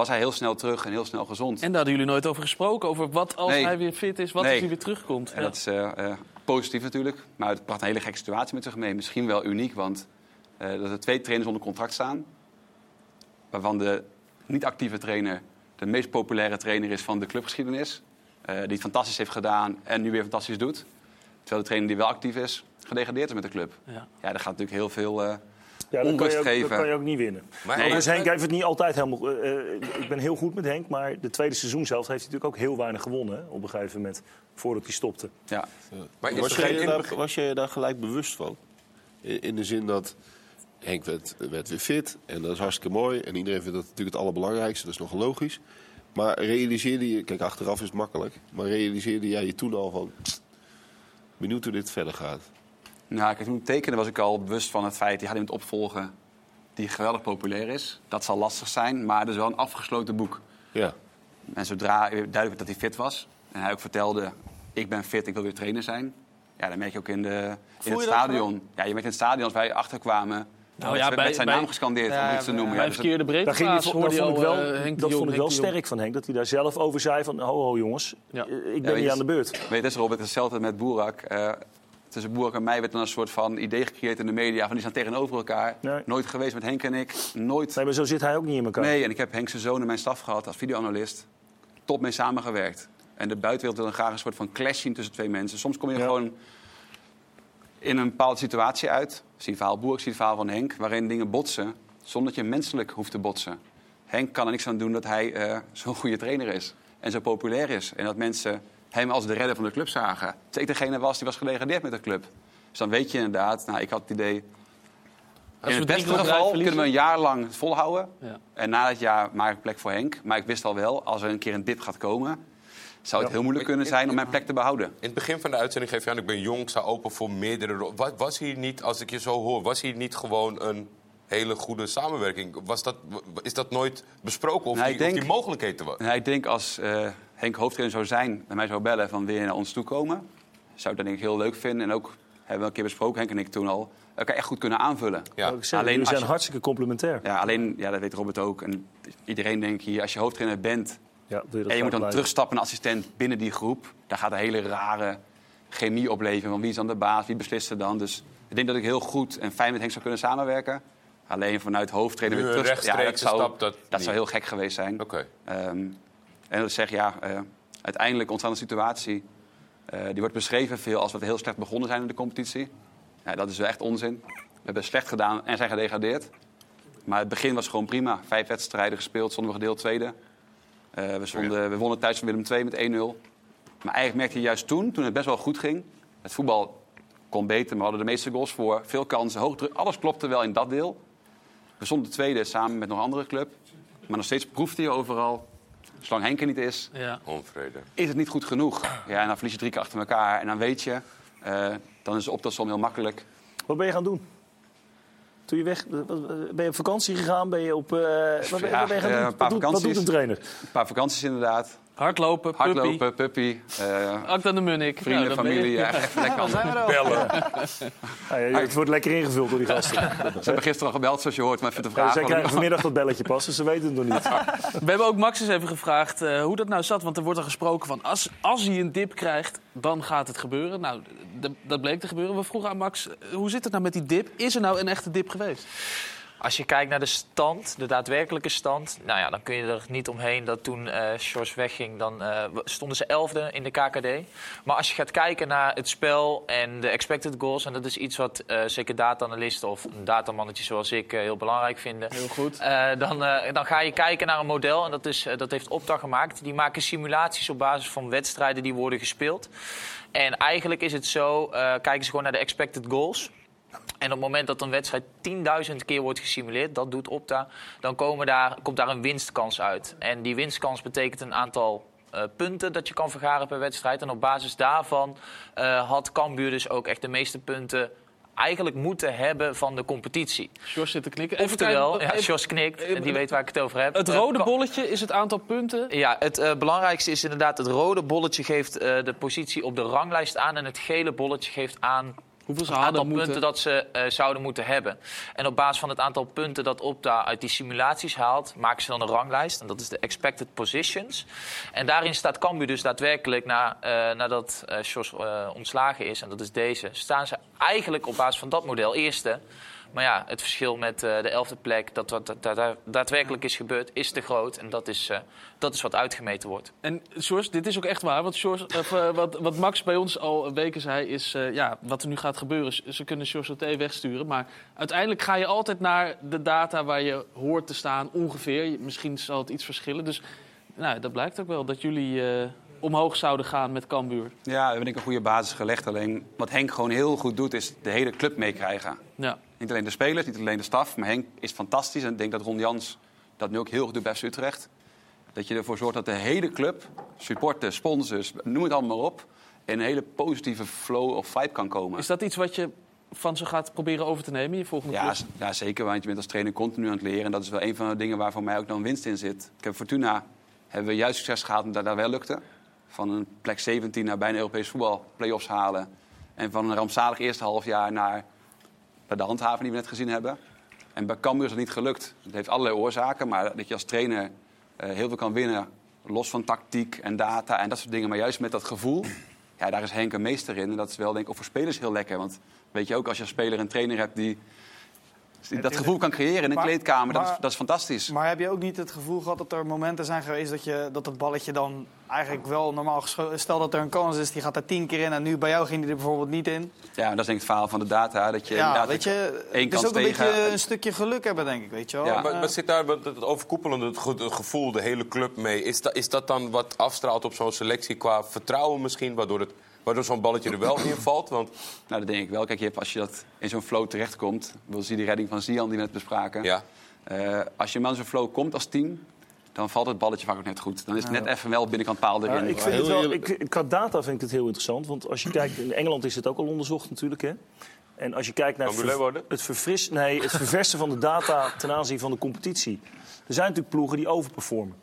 Was hij heel snel terug en heel snel gezond. En daar hadden jullie nooit over gesproken. Over wat als Nee. hij weer fit is, wat Nee. als hij weer terugkomt. En Ja. dat is eh, eh, positief natuurlijk. Maar het bracht een hele gekke situatie met zich mee. Misschien wel uniek, want eh, dat er twee trainers onder contract staan. Waarvan de niet-actieve trainer de meest populaire trainer is van de clubgeschiedenis. die het fantastisch heeft gedaan en nu weer fantastisch doet. Terwijl de trainer die wel actief is, gedegradeerd is met de club. Ja. Ja, daar gaat natuurlijk heel veel, Ja, dat kan, onrust je ook, geven. dat kan je ook niet winnen. Maar- Maar Overigens, Henk heeft het niet altijd helemaal... eh, eh, ik ben heel goed met Henk, maar de tweede seizoen zelf heeft hij natuurlijk ook heel weinig gewonnen. hè, op een gegeven moment, voordat hij stopte. Ja. Maar was, je in- daar, was je daar gelijk bewust van? In, in de zin dat Henk werd, werd weer fit en dat is hartstikke mooi. En iedereen vindt dat natuurlijk het allerbelangrijkste, dat is nog logisch. Maar realiseerde je, kijk achteraf is het makkelijk, maar realiseerde jij je toen al van benieuwd hoe dit verder gaat? Nou, kijk, toen ik tekende was ik al bewust van het feit... die gaat iemand opvolgen die geweldig populair is. Dat zal lastig zijn, maar het is wel een afgesloten boek. Ja. En zodra duidelijk werd dat hij fit was... en hij ook vertelde, ik ben fit, ik wil weer trainer zijn... ja, dan merk je ook in, de, in het dat stadion. Ja, je merkt in het stadion als wij achterkwamen... Nou ja, bij- werd zijn bij- naam gescandeerd, Ja, om iets te bij- noemen. Bij Ja, dus verkeerde Daar ging hij, breedtegraad vo- hoorde dat vond ik wel, dat Jong, vond ik wel sterk van Henk. Dat hij daar zelf over zei van, ho ho jongens, Ja. ik Ja, ben weet niet je- aan de beurt. Weet je, dat is Robert, hetzelfde met Boerak. Eh, tussen Boerak en mij werd dan een soort van idee gecreëerd in de media... van die staan tegenover elkaar. Nee. Nooit geweest met Henk en ik. Nooit. Nee, maar zo zit hij ook niet in elkaar. Nee, en ik heb Henk zijn zoon in mijn staf gehad als videoanalist. Top mee samengewerkt. En de buitenwereld wil dan graag een soort van clash zien tussen twee mensen. Soms kom je Ja. gewoon in een bepaalde situatie uit. Zie je het verhaal Boerak, zie het verhaal van Henk... waarin dingen botsen zonder dat je menselijk hoeft te botsen. Henk kan er niks aan doen dat hij eh, zo'n goede trainer is. En zo populair is. En dat mensen hem als de redder van de club zagen. Terwijl ik degene was die was gedegradeerd met de club. Dus dan weet je inderdaad, nou, ik had het idee... Als In we het beste geval kunnen we een jaar lang het volhouden. Ja. En na dat jaar maak ik plek voor Henk. Maar ik wist al wel, als er een keer een dip gaat komen... zou het heel moeilijk kunnen zijn om mijn plek te behouden. In het begin van de uitzending geef je aan, ik ben jong, ik sta open voor meerdere rollen. Wa- Was hier niet, als ik je zo hoor, was hier niet gewoon een hele goede samenwerking? Was dat, is dat nooit besproken of, Nou, die, denk- of die mogelijkheid er was? En ik denk als eh, Henk hoofdtrainer zou zijn en mij zou bellen van wil je naar ons toe komen... zou ik dat denk ik heel leuk vinden. En ook hebben we een keer besproken, Henk en ik toen al... elkaar echt goed kunnen aanvullen. Ja. Zeggen, Alleen jullie zijn je- hartstikke complementair. Ja, alleen, ja, dat weet Robert ook. En iedereen denk ik hier, als je hoofdtrainer bent... Ja, doe je dat en je moet dan blijven. terugstappen naar assistent binnen die groep... daar gaat een hele rare chemie opleveren. Van wie is dan de baas, wie beslist er dan? Dus ik denk dat ik heel goed en fijn met Henk zou kunnen samenwerken. Alleen vanuit hoofdtrainer weer terug... Ja, dat zou, stap, dat zou heel gek geweest zijn. Oké. Ehm, en dat zeg, ja, eh, uiteindelijk ontstaat een situatie... eh, die wordt beschreven veel als we heel slecht begonnen zijn in de competitie. Ja, dat is wel echt onzin. We hebben slecht gedaan en zijn gedegradeerd. Maar het begin was gewoon prima. Vijf wedstrijden gespeeld, stonden we gedeeld tweede. Eh, we, stonden, we wonnen thuis van Willem II met 1-0. Maar eigenlijk merkte je juist toen, toen het best wel goed ging... het voetbal kon beter, maar we hadden de meeste goals voor. Veel kansen, hoog druk. Alles klopte wel in dat deel. We stonden tweede samen met nog een andere club. Maar nog steeds proefde je overal... zolang Henk er niet is, Ja. Onvrede. is het niet goed genoeg. Ja, en dan verlies je drie keer achter elkaar. En dan weet je, eh, dan is de optelsom heel makkelijk. Wat ben je gaan doen? Toen je weg, ben je op vakantie gegaan? Ben je op, eh, wat, ben, Ja, wat ben je gaan eh, doen? een paar wat, doet, wat doet een trainer? Een paar vakanties inderdaad. Hardlopen, puppy. Hardlopen, puppy. eh, Akda de Munnik. vrienden, Nou, familie. Ja, even lekker aan Bellen. Ja, ja, het wordt lekker ingevuld door die gasten. Ze hebben gisteren al gebeld, zoals je hoort, om even te vragen. zij wat krijgen vanmiddag dat belletje pas, dus ze weten het nog niet. We hebben ook Max eens even gevraagd eh, hoe dat nou zat. Want er wordt er gesproken van als, als hij een dip krijgt, dan gaat het gebeuren. Nou, dat bleek te gebeuren. We vroegen aan Max, eh, hoe zit het nou met die dip? Is er nou een echte dip geweest? Als je kijkt naar de stand, de daadwerkelijke stand, nou ja, dan kun je er niet omheen dat toen Sjors wegging, dan eh, stonden ze elfde in de KKD. Maar als je gaat kijken naar het spel en de expected goals, en dat is iets wat eh, zeker data-analisten of een datamannetje zoals ik heel belangrijk vinden. Heel goed. Dan, dan ga je kijken naar een model, en dat, is, dat heeft Opta gemaakt. Die maken simulaties op basis van wedstrijden die worden gespeeld. En eigenlijk is het zo, kijken ze gewoon naar de expected goals. En op het moment dat een wedstrijd 10.000 keer wordt gesimuleerd, dat doet Opta, dan komen daar, komt daar een winstkans uit. En die winstkans betekent een aantal eh, punten dat je kan vergaren per wedstrijd. En op basis daarvan eh, had Cambuur dus ook echt de meeste punten eigenlijk moeten hebben van de competitie. Sjors zit te knikken. Even Oftewel, kijken, ja, even- Jos knikt en die weet waar ik het over heb. Het Eh, rode bolletje is het aantal punten. ja, het belangrijkste is inderdaad het rode bolletje geeft de positie op de ranglijst aan. En het gele bolletje geeft aan Hoeveel ze het aantal punten moeten. dat ze eh, zouden moeten hebben. En op basis van het aantal punten dat Opta uit die simulaties haalt, maken ze dan een ranglijst. En dat is de expected positions. En daarin staat Cambuur dus daadwerkelijk, na, eh, nadat Sjors eh, ontslagen is, en dat is deze, staan ze eigenlijk op basis van dat model eerste. Maar ja, het verschil met eh, de elfde plek, dat wat da- da- daadwerkelijk is gebeurd, is te groot. En dat is, eh, dat is wat uitgemeten wordt. En Sjors, dit is ook echt waar. Want Sjors, of, eh, wat, wat Max bij ons al weken zei, is eh, ja, wat er nu gaat gebeuren. Ze- Ze kunnen Sjors Sauté wegsturen. Maar uiteindelijk ga je altijd naar de data waar je hoort te staan, ongeveer. Misschien zal het iets verschillen. Dus nou, dat blijkt ook wel dat jullie eh, omhoog zouden gaan met Cambuur. Ja, we hebben denk ik een goede basis gelegd. Alleen wat Henk gewoon heel goed doet, is de hele club meekrijgen. Ja. Niet alleen de spelers, niet alleen de staf, maar Henk is fantastisch. En ik denk dat Ron Jans dat nu ook heel goed doet bij Utrecht. Dat je ervoor zorgt dat de hele club, supporters, sponsors, noem het allemaal maar op... in een hele positieve flow of vibe kan komen. Is dat iets wat je van ze gaat proberen over te nemen in je volgende Ja, ja, zeker. Want je bent als trainer continu aan het leren. En dat is wel een van de dingen waar voor mij ook dan winst in zit. Ik heb Fortuna hebben we juist succes gehad omdat dat wel lukte. Van een plek 17 naar bijna Europees voetbal, play-offs halen. En van een rampzalig eerste halfjaar naar naar de handhaven die we net gezien hebben. En bij Cambuur is dat niet gelukt. Het heeft allerlei oorzaken, maar dat je als trainer eh, heel veel kan winnen. Los van tactiek en data en dat soort dingen. Maar juist met dat gevoel, ja, daar is Henk een meester in. En dat is wel denk ik voor spelers heel lekker. Want weet je ook, als je als speler een trainer hebt die, die dat gevoel kan creëren in een Maar- kleedkamer, dat, is, dat is fantastisch. Maar heb je ook niet het gevoel gehad dat er momenten zijn geweest dat je, dat het balletje dan eigenlijk wel normaal Stel dat er een kans is, die gaat er tien keer in en nu bij jou ging die er bijvoorbeeld niet in. Ja, dat is denk ik het verhaal van de data. Dat je ja, inderdaad weet je, één het is kans ook een tegen... beetje een stukje geluk hebben, denk ik, weet je wel. Ja, maar, maar zit daar wat- het overkoepelende het gevoel, de hele club mee? Is, dat is dat dan wat afstraalt op zo'n selectie qua vertrouwen misschien? Waardoor, het, waardoor zo'n balletje er wel in valt? Want Nou, dat denk ik wel. Kijk, je hebt, als je dat in zo'n flow terechtkomt... wil zie je die redding van Zian die we net bespraken. Ja. Eh, als je maar in zo'n flow komt als team... dan valt het balletje vaak ook net goed. Dan is het net even wel binnenkant paal erin. Ja, ik vind het wel, ik, qua data vind ik het heel interessant. Want als je kijkt, in Engeland is het ook al onderzocht natuurlijk. Hè? En als je kijkt naar het, het, verfris, nee, het verversen van de data ten aanzien van de competitie. Er zijn natuurlijk ploegen die overperformen.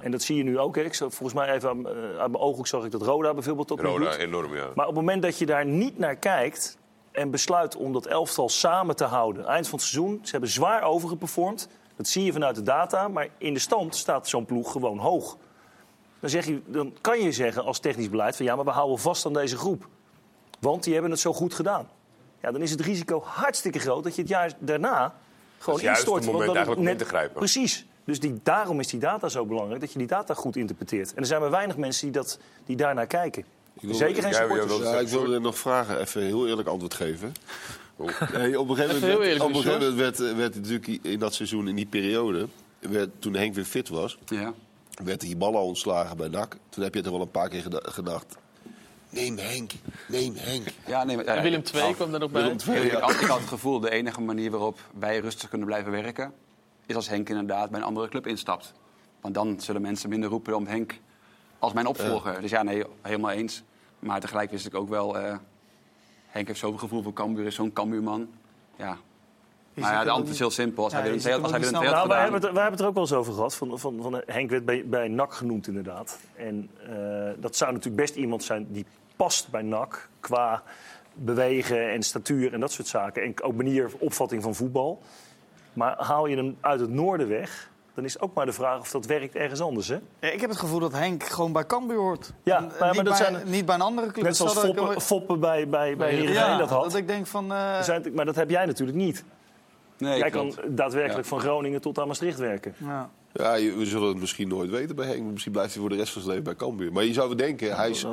En dat zie je nu ook. Hè. Ik zag, volgens mij even aan, eh, uit mijn ooghoek zag ik dat Roda bijvoorbeeld ook niet Roda, enorm, ja. Maar op het moment dat je daar niet naar kijkt en besluit om dat elftal samen te houden... eind van het seizoen, ze hebben zwaar overgeperformd. Dat zie je vanuit de data, maar in de stand staat zo'n ploeg gewoon hoog. Dan, zeg je, dan kan je zeggen als technisch beleid van ja, maar we houden vast aan deze groep. Want die hebben het zo goed gedaan. Ja, dan is het risico hartstikke groot dat je het jaar daarna gewoon juist instort. het moment dat eigenlijk om in te grijpen. Precies. Dus die, daarom is die data zo belangrijk, dat je die data goed interpreteert. En er zijn maar weinig mensen die, dat, die daarnaar kijken. wil- Zeker geen Ja, supporters. Ja, ik wilde nog vragen, even heel eerlijk antwoord geven. Nee, op een gegeven moment, eerlijk, op een gegeven Sjors. moment werd, eh, werd natuurlijk in dat seizoen, in die periode, werd, toen Henk weer fit was, Ja. werd die ballen ontslagen bij NAC. Toen heb je er wel een paar keer geda- gedacht, neem Henk, neem Henk. Ja, nee, maar, En ja, Willem ik- II kwam er nog bij. Willem II, Ik, ja. had, ik had het gevoel, de enige manier waarop wij rustig kunnen blijven werken... is als Henk inderdaad bij een andere club instapt. Want dan zullen mensen minder roepen om Henk als mijn opvolger. Dus ja, nee, helemaal eens. Maar tegelijk wist ik ook wel... eh, Henk heeft zoveel gevoel voor Cambuur, is zo'n Cambuurman. Ja. Maar ja, de antwoord is heel simpel. Als Ja, hij hem als hij Nou, gedaan... hebben, het, wij hebben het er ook wel eens over gehad. Van, van, van, Henk werd bij, bij NAC genoemd inderdaad. En eh, dat zou natuurlijk best iemand zijn die past bij NAC. Qua bewegen en statuur en dat soort zaken. En ook manier, opvatting van voetbal. Maar haal je hem uit het noorden weg... dan is ook maar de vraag of dat werkt ergens anders. Hè? Ja, ik heb het gevoel dat Henk gewoon bij Cambuur hoort. Ja, En, maar- maar niet, dat bij, zijn- niet bij een andere club. Net zoals ik- Foppen, Foppen bij, bij, bij Heerenveen ja, dat had. dat ik denk van... eh, zijn, maar dat heb jij natuurlijk niet. Nee, jij klopt. kan daadwerkelijk Ja. van Groningen tot aan Maastricht werken. ja. Ja, je- we zullen het misschien nooit weten bij Henk. Misschien blijft hij voor de rest van zijn leven bij Cambuur. Maar je zou denken, hij is zo,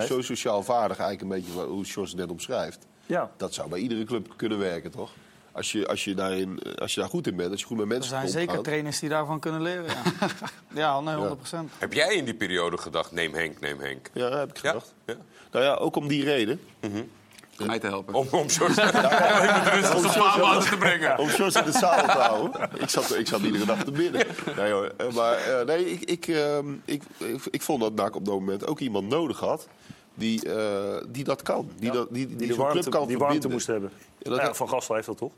zo sociaal vaardig, eigenlijk een beetje hoe Sjors het net omschrijft. Ja. Dat zou bij iedere club kunnen werken, toch? Als je, als je, daarin, als je daar goed in bent, als je goed met Er mensen zijn omgaat. zeker trainers die daarvan kunnen leren. Ja, ja nee, 100 procent. Heb jij in die periode gedacht, neem Henk, neem Henk? Ja, dat heb ik gedacht. Ja. Nou ja, ook om die reden. Om mij te helpen. Om, om zijn vader te brengen. Om Sjors in de zaal te houden. Ik zat, ik zat iedere dag te bidden. Nee, hoor. Eh, Maar eh, nee, ik, ik, ehm, ik, ik, ik vond dat NAC op dat moment ook iemand nodig had. Die, eh, die dat kan. Die, dat, die, die, Die de warmte, club kan die warmte moest hebben. Ja, dat Ja, heb- van Gastel heeft dat toch?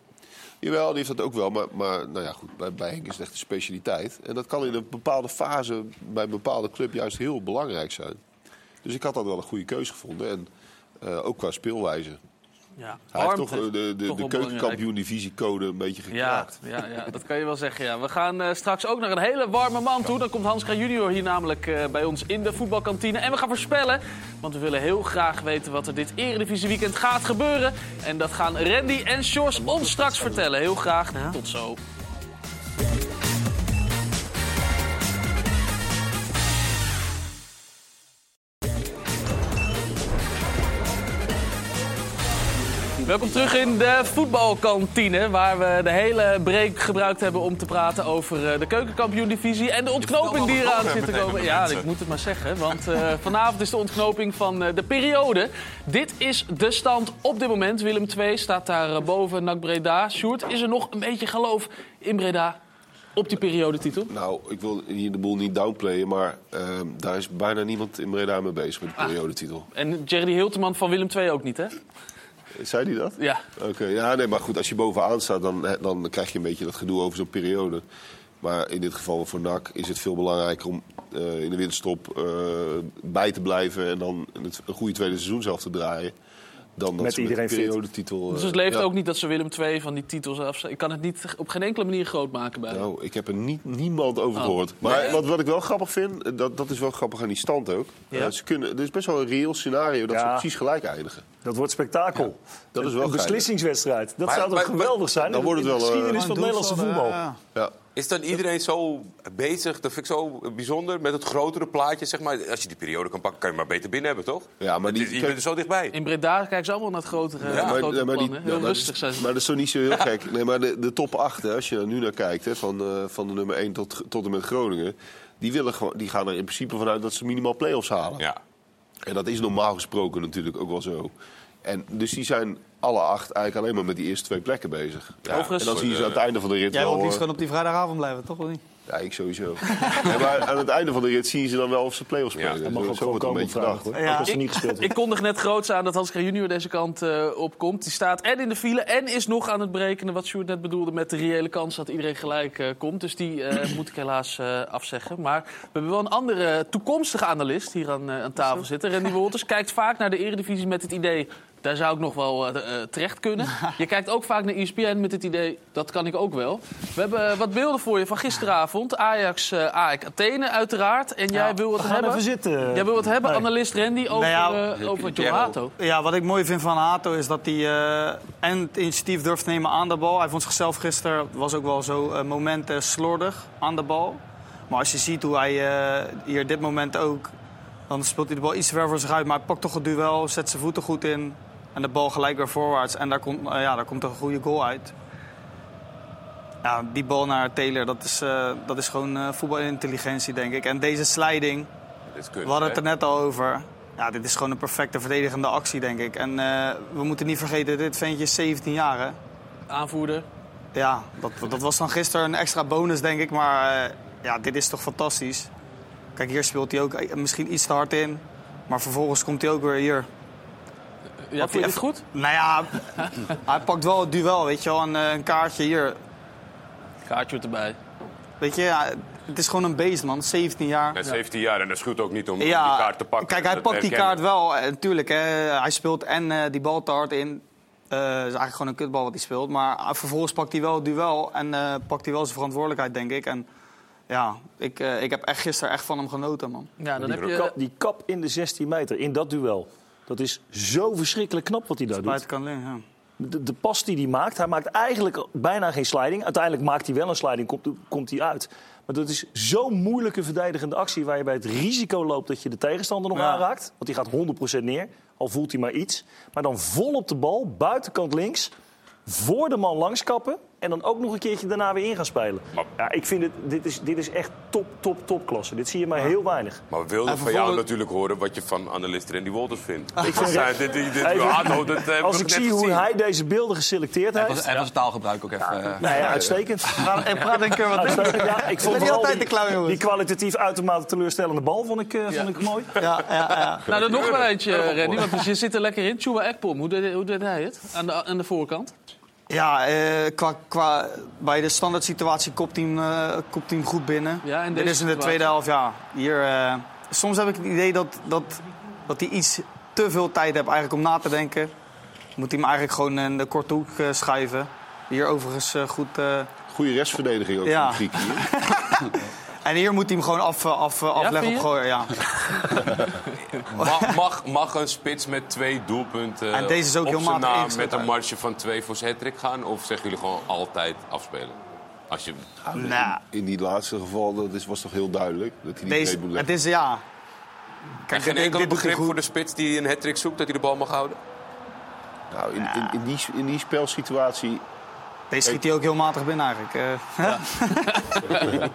Jawel, die heeft dat ook wel. Maar, maar nou ja, goed, bij, bij Henk is het echt een specialiteit. En dat kan in een bepaalde fase bij een bepaalde club juist heel belangrijk zijn. Dus ik had dat wel een goede keuze gevonden. En eh, ook qua speelwijze. Ja. Hij heeft Warmte, toch eh, de, de, toch de keukenkampioen-divisiecode een beetje gekraakt. ja, ja, dat kan je wel zeggen. Ja. We gaan eh, straks ook naar een hele warme man toe. Dan komt Hans junior hier namelijk eh, bij ons in de voetbalkantine. En we gaan voorspellen, want we willen heel graag weten wat er dit Eredivisie weekend gaat gebeuren. En dat gaan Randy en Sjors ons straks vertellen. Heel graag. Tot zo. Welkom terug in de voetbalkantine, waar we de hele break gebruikt hebben om te praten over eh, de keukenkampioen-divisie en de ontknoping die eraan zit te komen. Ja, ik moet het maar zeggen, want eh, vanavond is de ontknoping van eh, de periode. Dit is de stand op dit moment. Willem II staat daar boven NAC Breda. Sjoerd, is er nog een beetje geloof in Breda op die periodetitel? Nou, ik wil hier de boel niet downplayen, maar ehm, daar is bijna niemand in Breda mee bezig met de Ah. periodetitel. En Jerry Hilteman van Willem II ook niet, hè? Zei hij dat? Ja. Oké, ja, nee, maar goed, als je bovenaan staat, dan, dan krijg je een beetje dat gedoe over zo'n periode. Maar in dit geval voor NAC is het veel belangrijker om eh, in de winterstop eh, bij te blijven en dan het, een goede tweede seizoen zelf te draaien. Dan dat Met ze iedereen met periodetitel. Dus eh, het leeft ja. ook niet dat ze Willem II van die titels af. Ik kan het niet op geen enkele manier groot maken bij. Nou, ik heb er niet, niemand over Oh. gehoord. Maar Nee? wat, wat ik wel grappig vind, dat, dat is wel grappig aan die stand ook. Ja. Eh, ze kunnen, er is best wel een reëel scenario dat Ja. ze precies gelijk eindigen. Dat wordt spektakel. Dat is wel een beslissingswedstrijd. Dat Maar- zou toch maar- geweldig zijn? dan wordt het In de wel, eh, geschiedenis van het Nederlandse voetbal. Ja. Is dan iedereen zo bezig, dat vind ik zo bijzonder, met het grotere plaatje? Zeg maar, als je die periode kan pakken, kan je maar beter binnen hebben, toch? Ja, maar die, je bent er zo dichtbij. In Breda kijken ze allemaal naar het grotere, Ja, maar, grotere maar die- plan, hè? Heel ja, maar rustig dat is- zijn ze. Maar dat is toch niet zo heel gek. Nee, maar de, de top 8, hè, als je er nu naar kijkt, hè, van, eh, van de nummer 1 tot, tot en met Groningen... Die, willen gewoon, die gaan er in principe vanuit dat ze minimaal play-offs halen. Ja. En dat is normaal gesproken natuurlijk ook wel zo. En dus die zijn alle acht eigenlijk alleen maar met die eerste twee plekken bezig. Ja, Overigens- en dan zie je ze aan het einde van de rit Jij wel... wilt liefst eh, gewoon op die vrijdagavond blijven, toch? Of niet? Ja, ik sowieso. Nee, maar aan het einde van de rit zien je ze dan wel of ze play-offs Ja, spelen. Dat mag ook zo wordt komen een beetje gedacht. hoor. Ja. Ook als ze niet gespeeld Ik kondig net groots aan dat Hans Kraaij junior deze kant eh, opkomt. Die staat en in de file en is nog aan het berekenen wat Sjoerd net bedoelde met de reële kans dat iedereen gelijk eh, komt. Dus die eh, moet ik helaas eh, afzeggen. Maar we hebben wel een andere toekomstige analist hier aan, eh, aan tafel zitten. Randy Wolters kijkt vaak naar de eredivisie met het idee... Daar zou ik nog wel eh, eh, terecht kunnen. Je kijkt ook vaak naar ESPN met het idee, dat kan ik ook wel. We hebben eh, wat beelden voor je van gisteravond. Ajax, eh AEK Athene uiteraard. En jij wil wat hebben. even zitten. Jij wil wat hebben, Nee. analist Randy, over, Nou ja, over Piero. Hato. Ja, wat ik mooi vind van Hato is dat hij eh, en het initiatief durft te nemen aan de bal. Hij vond zichzelf gisteren, was ook wel zo eh, momenten slordig aan de bal. Maar als je ziet hoe hij eh, hier dit moment ook, dan speelt hij de bal iets te ver voor zich uit. Maar hij pakt toch het duel, zet zijn voeten goed in en de bal gelijk weer voorwaarts. En daar komt, eh, ja, daar komt een goede goal uit. Ja, die bal naar Taylor, dat is, eh, dat is gewoon eh, voetbalintelligentie, denk ik. En deze sliding, we hadden het er net al over. Ja, dit is gewoon een perfecte verdedigende actie, denk ik. En eh, we moeten niet vergeten, dit ventje is 17 jaar, hè? Aanvoerder. Ja, dat, dat was dan gisteren een extra bonus, denk ik. Maar eh, ja, dit is toch fantastisch. Kijk, hier speelt hij ook misschien iets te hard in. Maar vervolgens komt hij ook weer hier. Ja, vond je dit goed? Nou ja, hij pakt wel het duel, weet je wel. Een, eh, een kaartje hier. Kaartje erbij. Weet je, ja, het is gewoon een beest, man. 17 jaar. Hij is 17 jaar en dat schuurt ook niet om, die kaart te pakken. kijk, hij Dat pakt die kaart wel. Natuurlijk, hè, hij speelt en eh, die bal te hard in. Eh is eigenlijk gewoon een kutbal wat hij speelt. Maar vervolgens pakt hij wel het duel en eh, pakt hij wel zijn verantwoordelijkheid, denk ik. En ja, ik, eh, ik heb echt gisteren echt van hem genoten, man. Ja, dan heb Die je... kap, die kap in de 16 meter, in dat duel. Dat is zo verschrikkelijk knap wat hij daar doet. Ja. De, de pas die hij maakt, hij maakt eigenlijk bijna geen sliding. Uiteindelijk maakt hij wel een sliding, komt, komt hij uit. Maar dat is zo'n moeilijke verdedigende actie... waar je bij het risico loopt dat je de tegenstander nog Ja. aanraakt. Want die gaat 100% neer, al voelt hij maar iets. Maar dan vol op de bal, buitenkant links... voor de man langskappen en dan ook nog een keertje daarna weer in gaan spelen. Ja, ik vind het, dit is, dit is echt top, top, topklasse. Dit zie je maar heel weinig. Maar we wilden En van jou natuurlijk horen wat je van analist Randy Wolters vindt. Ik vind dit, dit, dit, Even- Hato, dat, eh, heb als ik zie hoe gezien. hij deze beelden geselecteerd En heeft... was, en was het taalgebruik ook even... eh, Nee, ja, uitstekend. En praat een keer wat. Uitstekend, ja. Ik vond niet altijd die, te klauw, jongens. die kwalitatief uitermate teleurstellende bal vond ik, eh, vond ik mooi. Ja, ja, ja. Nou, dan nog wel eentje, Randy, want je zit er lekker in. Chua Ekpom, hoe deed, hoe deed hij het? Aan de, aan de voorkant? Ja, eh, qua, qua, bij de standaard situatie kopt hij hem, eh, kopt hij hem goed binnen. Ja, in Dit is in de tweede helft, ja. Hier, eh, soms heb ik het idee dat, dat, dat hij iets te veel tijd heeft eigenlijk om na te denken. Moet hij hem eigenlijk gewoon in de korte hoek eh, schuiven. Hier overigens eh, goed... eh, Goede restverdediging ook Ja. van de Grieken hier. en hier moet hij hem gewoon af, eh, af, eh, afleggen op gooien. Ja. Mag, mag, mag een spits met twee doelpunten En deze is ook op heel zijn naam met een marge van twee voor zijn hat gaan? Of zeggen jullie gewoon altijd afspelen? Als je... Nou. In die laatste geval dat is, was toch heel duidelijk dat hij niet Deze, leggen. het is ja... en Kijk, geen dit- enkel begrip voor de spits die een hat zoekt dat hij de bal mag houden? Nou, in, in, in, die, in die spelsituatie... Deze schiet hij ook heel matig binnen eigenlijk. eh.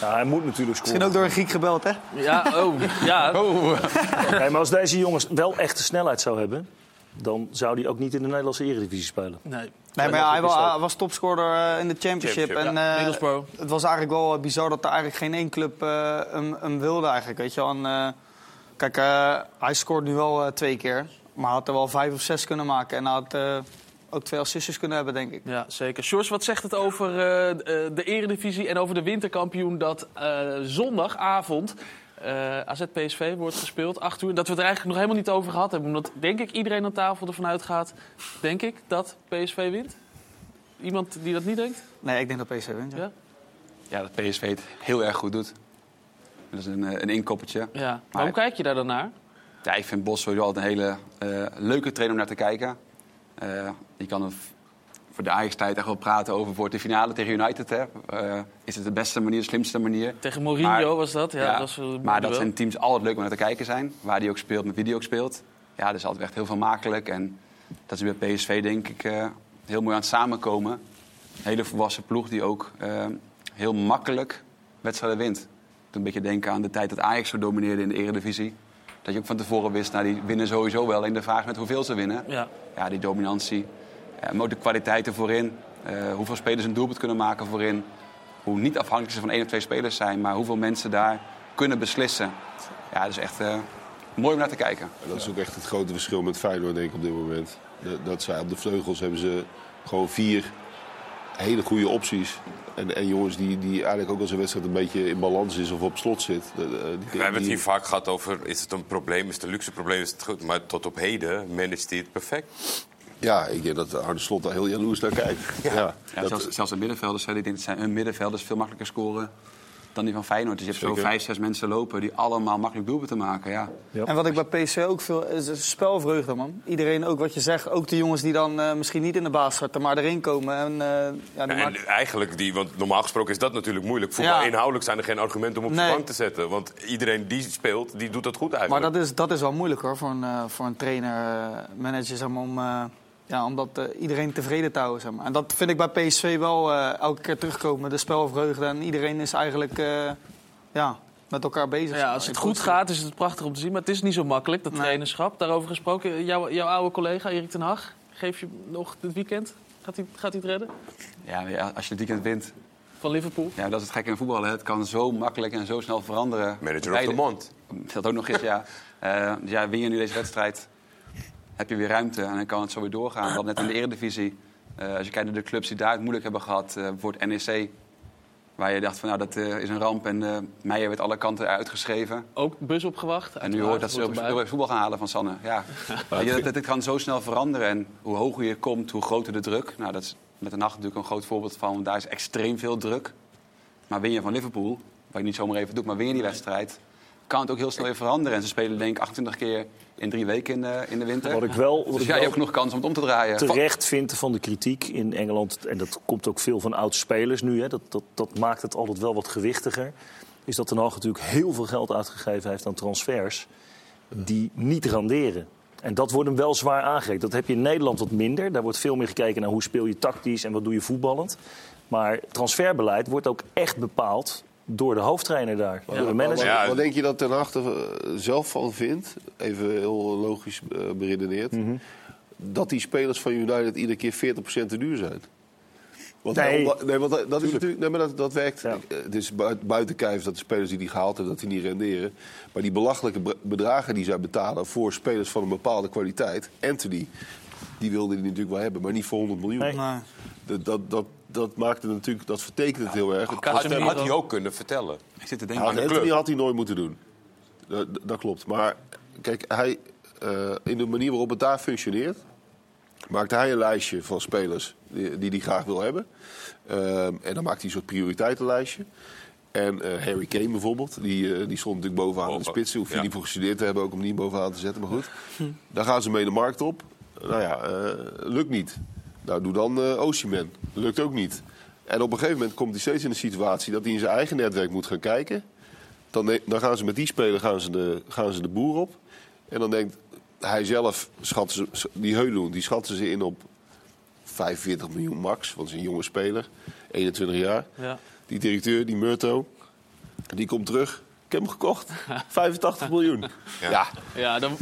Ja, hij moet natuurlijk scoren. Misschien ook door een Griek gebeld, hè? Ja, oh. Ja. Nee, maar als deze jongens wel echte snelheid zou hebben... dan zou hij ook niet in de Nederlandse eredivisie spelen. Nee. Nee, maar ja, hij, wa- hij was topscorer eh, in de championship. Championship, en, ja. Middlesbrough. het was eigenlijk wel bizar dat er eigenlijk geen één club eh, hem, hem wilde eigenlijk. Weet je. En, eh, kijk, eh, hij scoort nu wel eh, twee keer. Maar hij had er wel vijf of zes kunnen maken. En hij had eh, ook twee assistjes kunnen hebben, denk ik. Ja, zeker. Sjors, wat zegt het over eh, eh, de eredivisie en over de winterkampioen... dat eh, zondagavond eh AZ-PSV wordt gespeeld, 8 uur. Dat we het er eigenlijk nog helemaal niet over gehad hebben. Omdat, denk ik, iedereen aan tafel ervan uitgaat... denk ik, dat PSV wint? Iemand die dat niet denkt? Nee, ik denk dat PSV wint. Ja. Ja? Ja, dat PSV het heel erg goed doet. Dat is een, een inkoppertje. Ja. Maar hoe kijk je daar dan naar? Ja, ik vind Bos sowieso altijd een hele leuke trainer om naar te kijken. Eh je kan voor de Ajax-tijd echt wel praten over voor de finale tegen United. Hè. Eh, is het de beste manier, de slimste manier? Tegen Mourinho Maar- was dat. Ja, dat was maar dat zijn teams altijd leuk om naar te kijken zijn. Waar die ook speelt, met wie die ook speelt. Ja, dat is altijd echt heel vermakelijk. En dat is bij PSV denk ik eh, heel mooi aan het samenkomen. Een hele volwassen ploeg die ook heel makkelijk wedstrijden wint. Toen een beetje denken aan de tijd dat Ajax zo domineerde in de eredivisie. Dat je ook van tevoren wist, nou, die winnen sowieso wel. En de vraag is met hoeveel ze winnen. Ja. Ja, die dominantie. Ja, maar ook de kwaliteiten voorin. Eh, hoeveel spelers een doelpunt kunnen maken voorin. Hoe niet afhankelijk ze van één of twee spelers zijn. Maar hoeveel mensen daar kunnen beslissen. Ja, dat is echt eh, mooi om naar te kijken. En dat is ook echt het grote verschil met Feyenoord, denk ik, op dit moment. Dat, dat zij op de vleugels hebben ze gewoon vier hele goede opties. En, en jongens die, die eigenlijk ook als een wedstrijd een beetje in balans is of op slot zit. de- die- We hebben het die- hier vaak gehad over, is het een probleem, is het een luxe probleem, is het goed? Maar tot op heden managt hij het perfect. Ja, ik denk dat Arne Slot daar heel jaloers naar kijkt. Ja. Ja, dat- zelfs, zelfs de middenvelders, hè, ik denk dat zijn hun middenvelders veel makkelijker scoren dan die van Feyenoord. Dus je hebt zo vijf, zes mensen lopen die allemaal makkelijk doelpunten maken. Ja. En wat ik bij PSV ook veel is spelvreugde, man. Iedereen, ook wat je zegt, ook de jongens die dan eh, misschien niet in de baas starten, maar erin komen. En, eh, ja, die En maken- eigenlijk, die, want normaal gesproken is dat natuurlijk moeilijk. Voetbal Ja. inhoudelijk zijn er geen argumenten om op Nee. de bank te zetten. Want iedereen die speelt, die doet dat goed Maar eigenlijk. dat is, dat is wel moeilijk hoor, voor een, eh, voor een trainer, manager, zeg maar, om, eh, ja, om dat, eh, iedereen tevreden te houden. Zeg maar. En dat vind ik bij PSV wel eh, elke keer terugkomen, de spelvreugde. En iedereen is eigenlijk eh, ja, met elkaar bezig. Ja, als het goed gaat is het prachtig om te zien. Maar het is niet zo makkelijk, dat Nee. trainerschap. Daarover gesproken, jouw, jouw oude collega Erik ten Hag. Geef je nog dit weekend? Gaat hij, gaat hij het redden? Ja, als je het weekend wint. Van Liverpool? Ja, dat is het gekke in voetbal. Hè. Het kan zo makkelijk en zo snel veranderen. Manager of Beide- the month. Dat ook nog eens, ja. Eh, dus ja, win je nu deze wedstrijd, heb je weer ruimte en dan kan het zo weer doorgaan. Hadden net in de Eredivisie, eh, als je kijkt naar de clubs die daar het moeilijk hebben gehad, eh bijvoorbeeld NEC, waar je dacht van nou dat eh, is een ramp en eh Meijer werd alle kanten uitgeschreven. Ook bus opgewacht. En nu hoort dat ze. Europees voetbal gaan halen van Sanne. Ja. Je, dat, dat, het kan zo snel veranderen en hoe hoger je komt, hoe groter de druk. Nou, dat is met de nacht natuurlijk een groot voorbeeld van, want daar is extreem veel druk. Maar win je van Liverpool, wat je niet zomaar even doet, maar win je die wedstrijd, kan het ook heel snel weer veranderen. En ze spelen denk ik 28 keer in drie weken in de, in de winter. Wat ik wel- wat dus ja, wel hebt genoeg kans om het om te draaien. terecht vind van de kritiek in Engeland, en dat komt ook veel van oud-spelers nu, hè, dat, dat, dat maakt het altijd wel wat gewichtiger, is dat Ten Hag natuurlijk heel veel geld uitgegeven heeft aan transfers die niet randeren. En dat wordt hem wel zwaar aangereikt. Dat heb je in Nederland wat minder. Daar wordt veel meer gekeken naar hoe speel je tactisch en wat doe je voetballend. Maar transferbeleid wordt ook echt bepaald door de hoofdtrainer daar, door de Wat, manager. wat denk je dat Ten Hag er eh, zelf van vindt? Even heel logisch eh, beredeneerd. Mhm. Dat die spelers van United iedere keer 40% te duur zijn. Want Nee. hij onder- nee, want dat, dat is natuurlijk, nee, maar dat, dat werkt. Eh, Het is bui- buiten kijf dat de spelers die die gehaald hebben, dat die niet renderen. Maar die belachelijke be- bedragen die zij betalen voor spelers van een bepaalde kwaliteit. Anthony, die wilde die natuurlijk wel hebben, maar niet voor 100 miljoen. Nee. Dat, dat, dat, dat maakte natuurlijk, dat vertekent het heel erg. Had, had hij ook kunnen vertellen. Ik zit te Ja, denken aan de Anthony club. had hij nooit moeten doen. Dat, dat klopt. Maar kijk, hij, eh, in de manier waarop het daar functioneert... maakte hij een lijstje van spelers die die hij graag wil hebben. Ehm, en dan maakt hij een soort prioriteitenlijstje. En eh, Harry Kane bijvoorbeeld, die, eh, die stond natuurlijk bovenaan in de spits. Hoef je Ja. niet voor gestudeerd te hebben ook om die bovenaan te zetten. Maar goed, daar gaan ze mee de markt op. Nou ja, eh, lukt niet. Nou, doe dan Osimhen. Lukt ook niet. En op een gegeven moment komt hij steeds in de situatie dat hij in zijn eigen netwerk moet gaan kijken. Dan, dan gaan ze met die speler gaan ze de, gaan ze de boer op. En dan denkt hij zelf, schatten ze, die Heulund, die schatten ze in op 45 miljoen max. Want het is een jonge speler, 21 jaar. Ja. Die directeur, die Murto, die komt terug. Ik heb hem gekocht. 85 miljoen. Ja. Ja, dan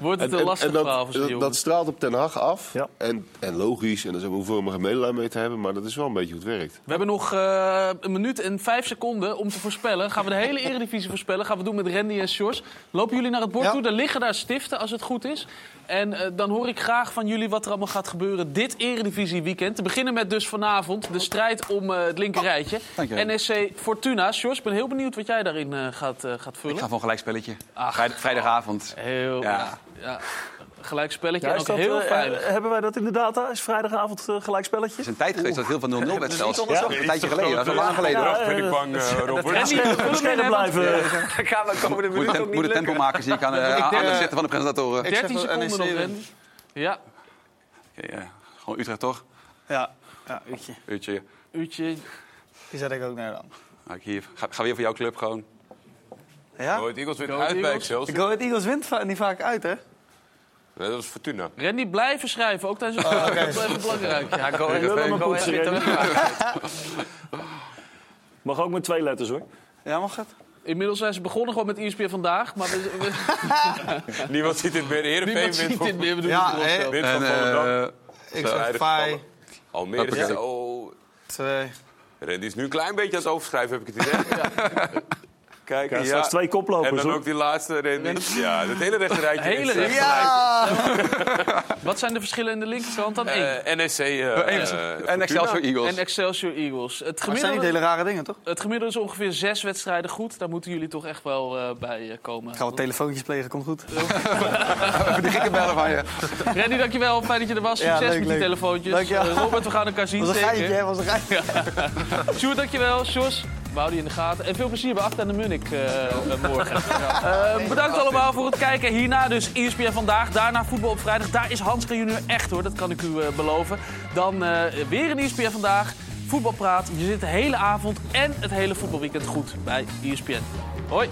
wordt het En- een en- lastig en dat, verhaal dat, straalt op Ten Hag af. En, en logisch, en daar hebben we hoeveel maar geen medelijden mee te hebben. Maar dat is wel een beetje hoe het werkt. We hebben nog eh, een minuut en vijf seconden om te voorspellen. Gaan we de hele Eredivisie voorspellen? Gaan we doen met Randy en Sjors. Lopen jullie naar het bord toe? Er liggen daar stiften, als het goed is. En eh, dan hoor ik graag van jullie wat er allemaal gaat gebeuren dit Eredivisie weekend. Te beginnen met dus vanavond de strijd om eh, het linkerrijtje. Dank je. NSC Fortuna. Sjors, ik ben heel benieuwd wat jij daarin eh, gaat, gaat vullen. Ik ga gelijkspelletje. Ach. Vrijdag- vrijdagavond. Heel, ja. Ja. Gelijk spelletje Ja, en ook dat, heel eh, veilig. eh, hebben wij dat in de data? Is vrijdagavond uh, gelijkspelletje? Het is een tijd geweest dat heel veel 0-0 werd zelfs. Ja? Een tijdje geleden, dat is al lang geleden. Ja, ben ik bang, eh, Robert. In, hè, want- blijven. Gaan we komende Moet minuut het ook niet moet het tempo maken, zie ik aan, het eh, zetten van de presentatoren. 13 seconden nog, Randy. Ja. Gewoon Utrecht toch? Ja, ja uurtje. Uurtje. uurtje. Die zet ik ook neer dan. Hier. Ga, ga weer voor jouw club gewoon. Ja? Go Ahead Eagles wint Go uit bij. Excelsior. Go Ahead Eagles wint va- niet vaak uit, hè? Nee, dat is Fortuna. Randy, blijven schrijven, ook tijdens het Oh, oké. Dat is even belangrijk. Ja, go ahead. wint ook. Mag ook met twee letters hoor. Ja, mag het? Inmiddels zijn ze begonnen gewoon met ESPN vandaag. Maar we, we- Niemand ziet dit meer. Heerenveen niemand wint ziet van- dit meer. Ja, zelf. wint van En, Volendam. eh, Ik Zo, zeg gevallen. Almere is... Oh, twee. Randy is nu een klein beetje aan het overschrijven, heb ik het idee. Kijk, Ja, ja. straks twee koplopers, En dan hoor. ook die laatste Randy. Ja, het hele rechte rijtje. Hele is, eh, rechte Ja! Wat zijn de verschillen in de linkerkant dan? Één. eh, NSC eh, en Excelsior. Eagles. En Excelsior Eagles. Het Maar het zijn niet gemiddelde, hele rare dingen, toch? het gemiddelde is ongeveer zes wedstrijden goed. Daar moeten jullie toch echt wel eh, bij eh, komen. Gaan we telefoontjes plegen, komt goed. Even die gekke bellen van je. Randy, dankjewel. Fijn dat je er was. Ja, Succes leuk, met die leuk. telefoontjes. Dankjewel. Robert, we gaan elkaar zien. Was een zeker. geintje, hè? Was een geintje. Sjoerd, dankjewel. Sjors, we houden je in de gaten. En veel plezier bij Acht aan de Munnik eh, eh, morgen. Eh, bedankt allemaal voor het kijken. Hierna dus ESPN Vandaag. Daarna Voetbal op Vrijdag. Daar is Hans Junior echt hoor, dat kan ik u beloven. Dan weer een ESPN Vandaag. Voetbalpraat. Je zit de hele avond en het hele voetbalweekend goed bij ESPN. Hoi.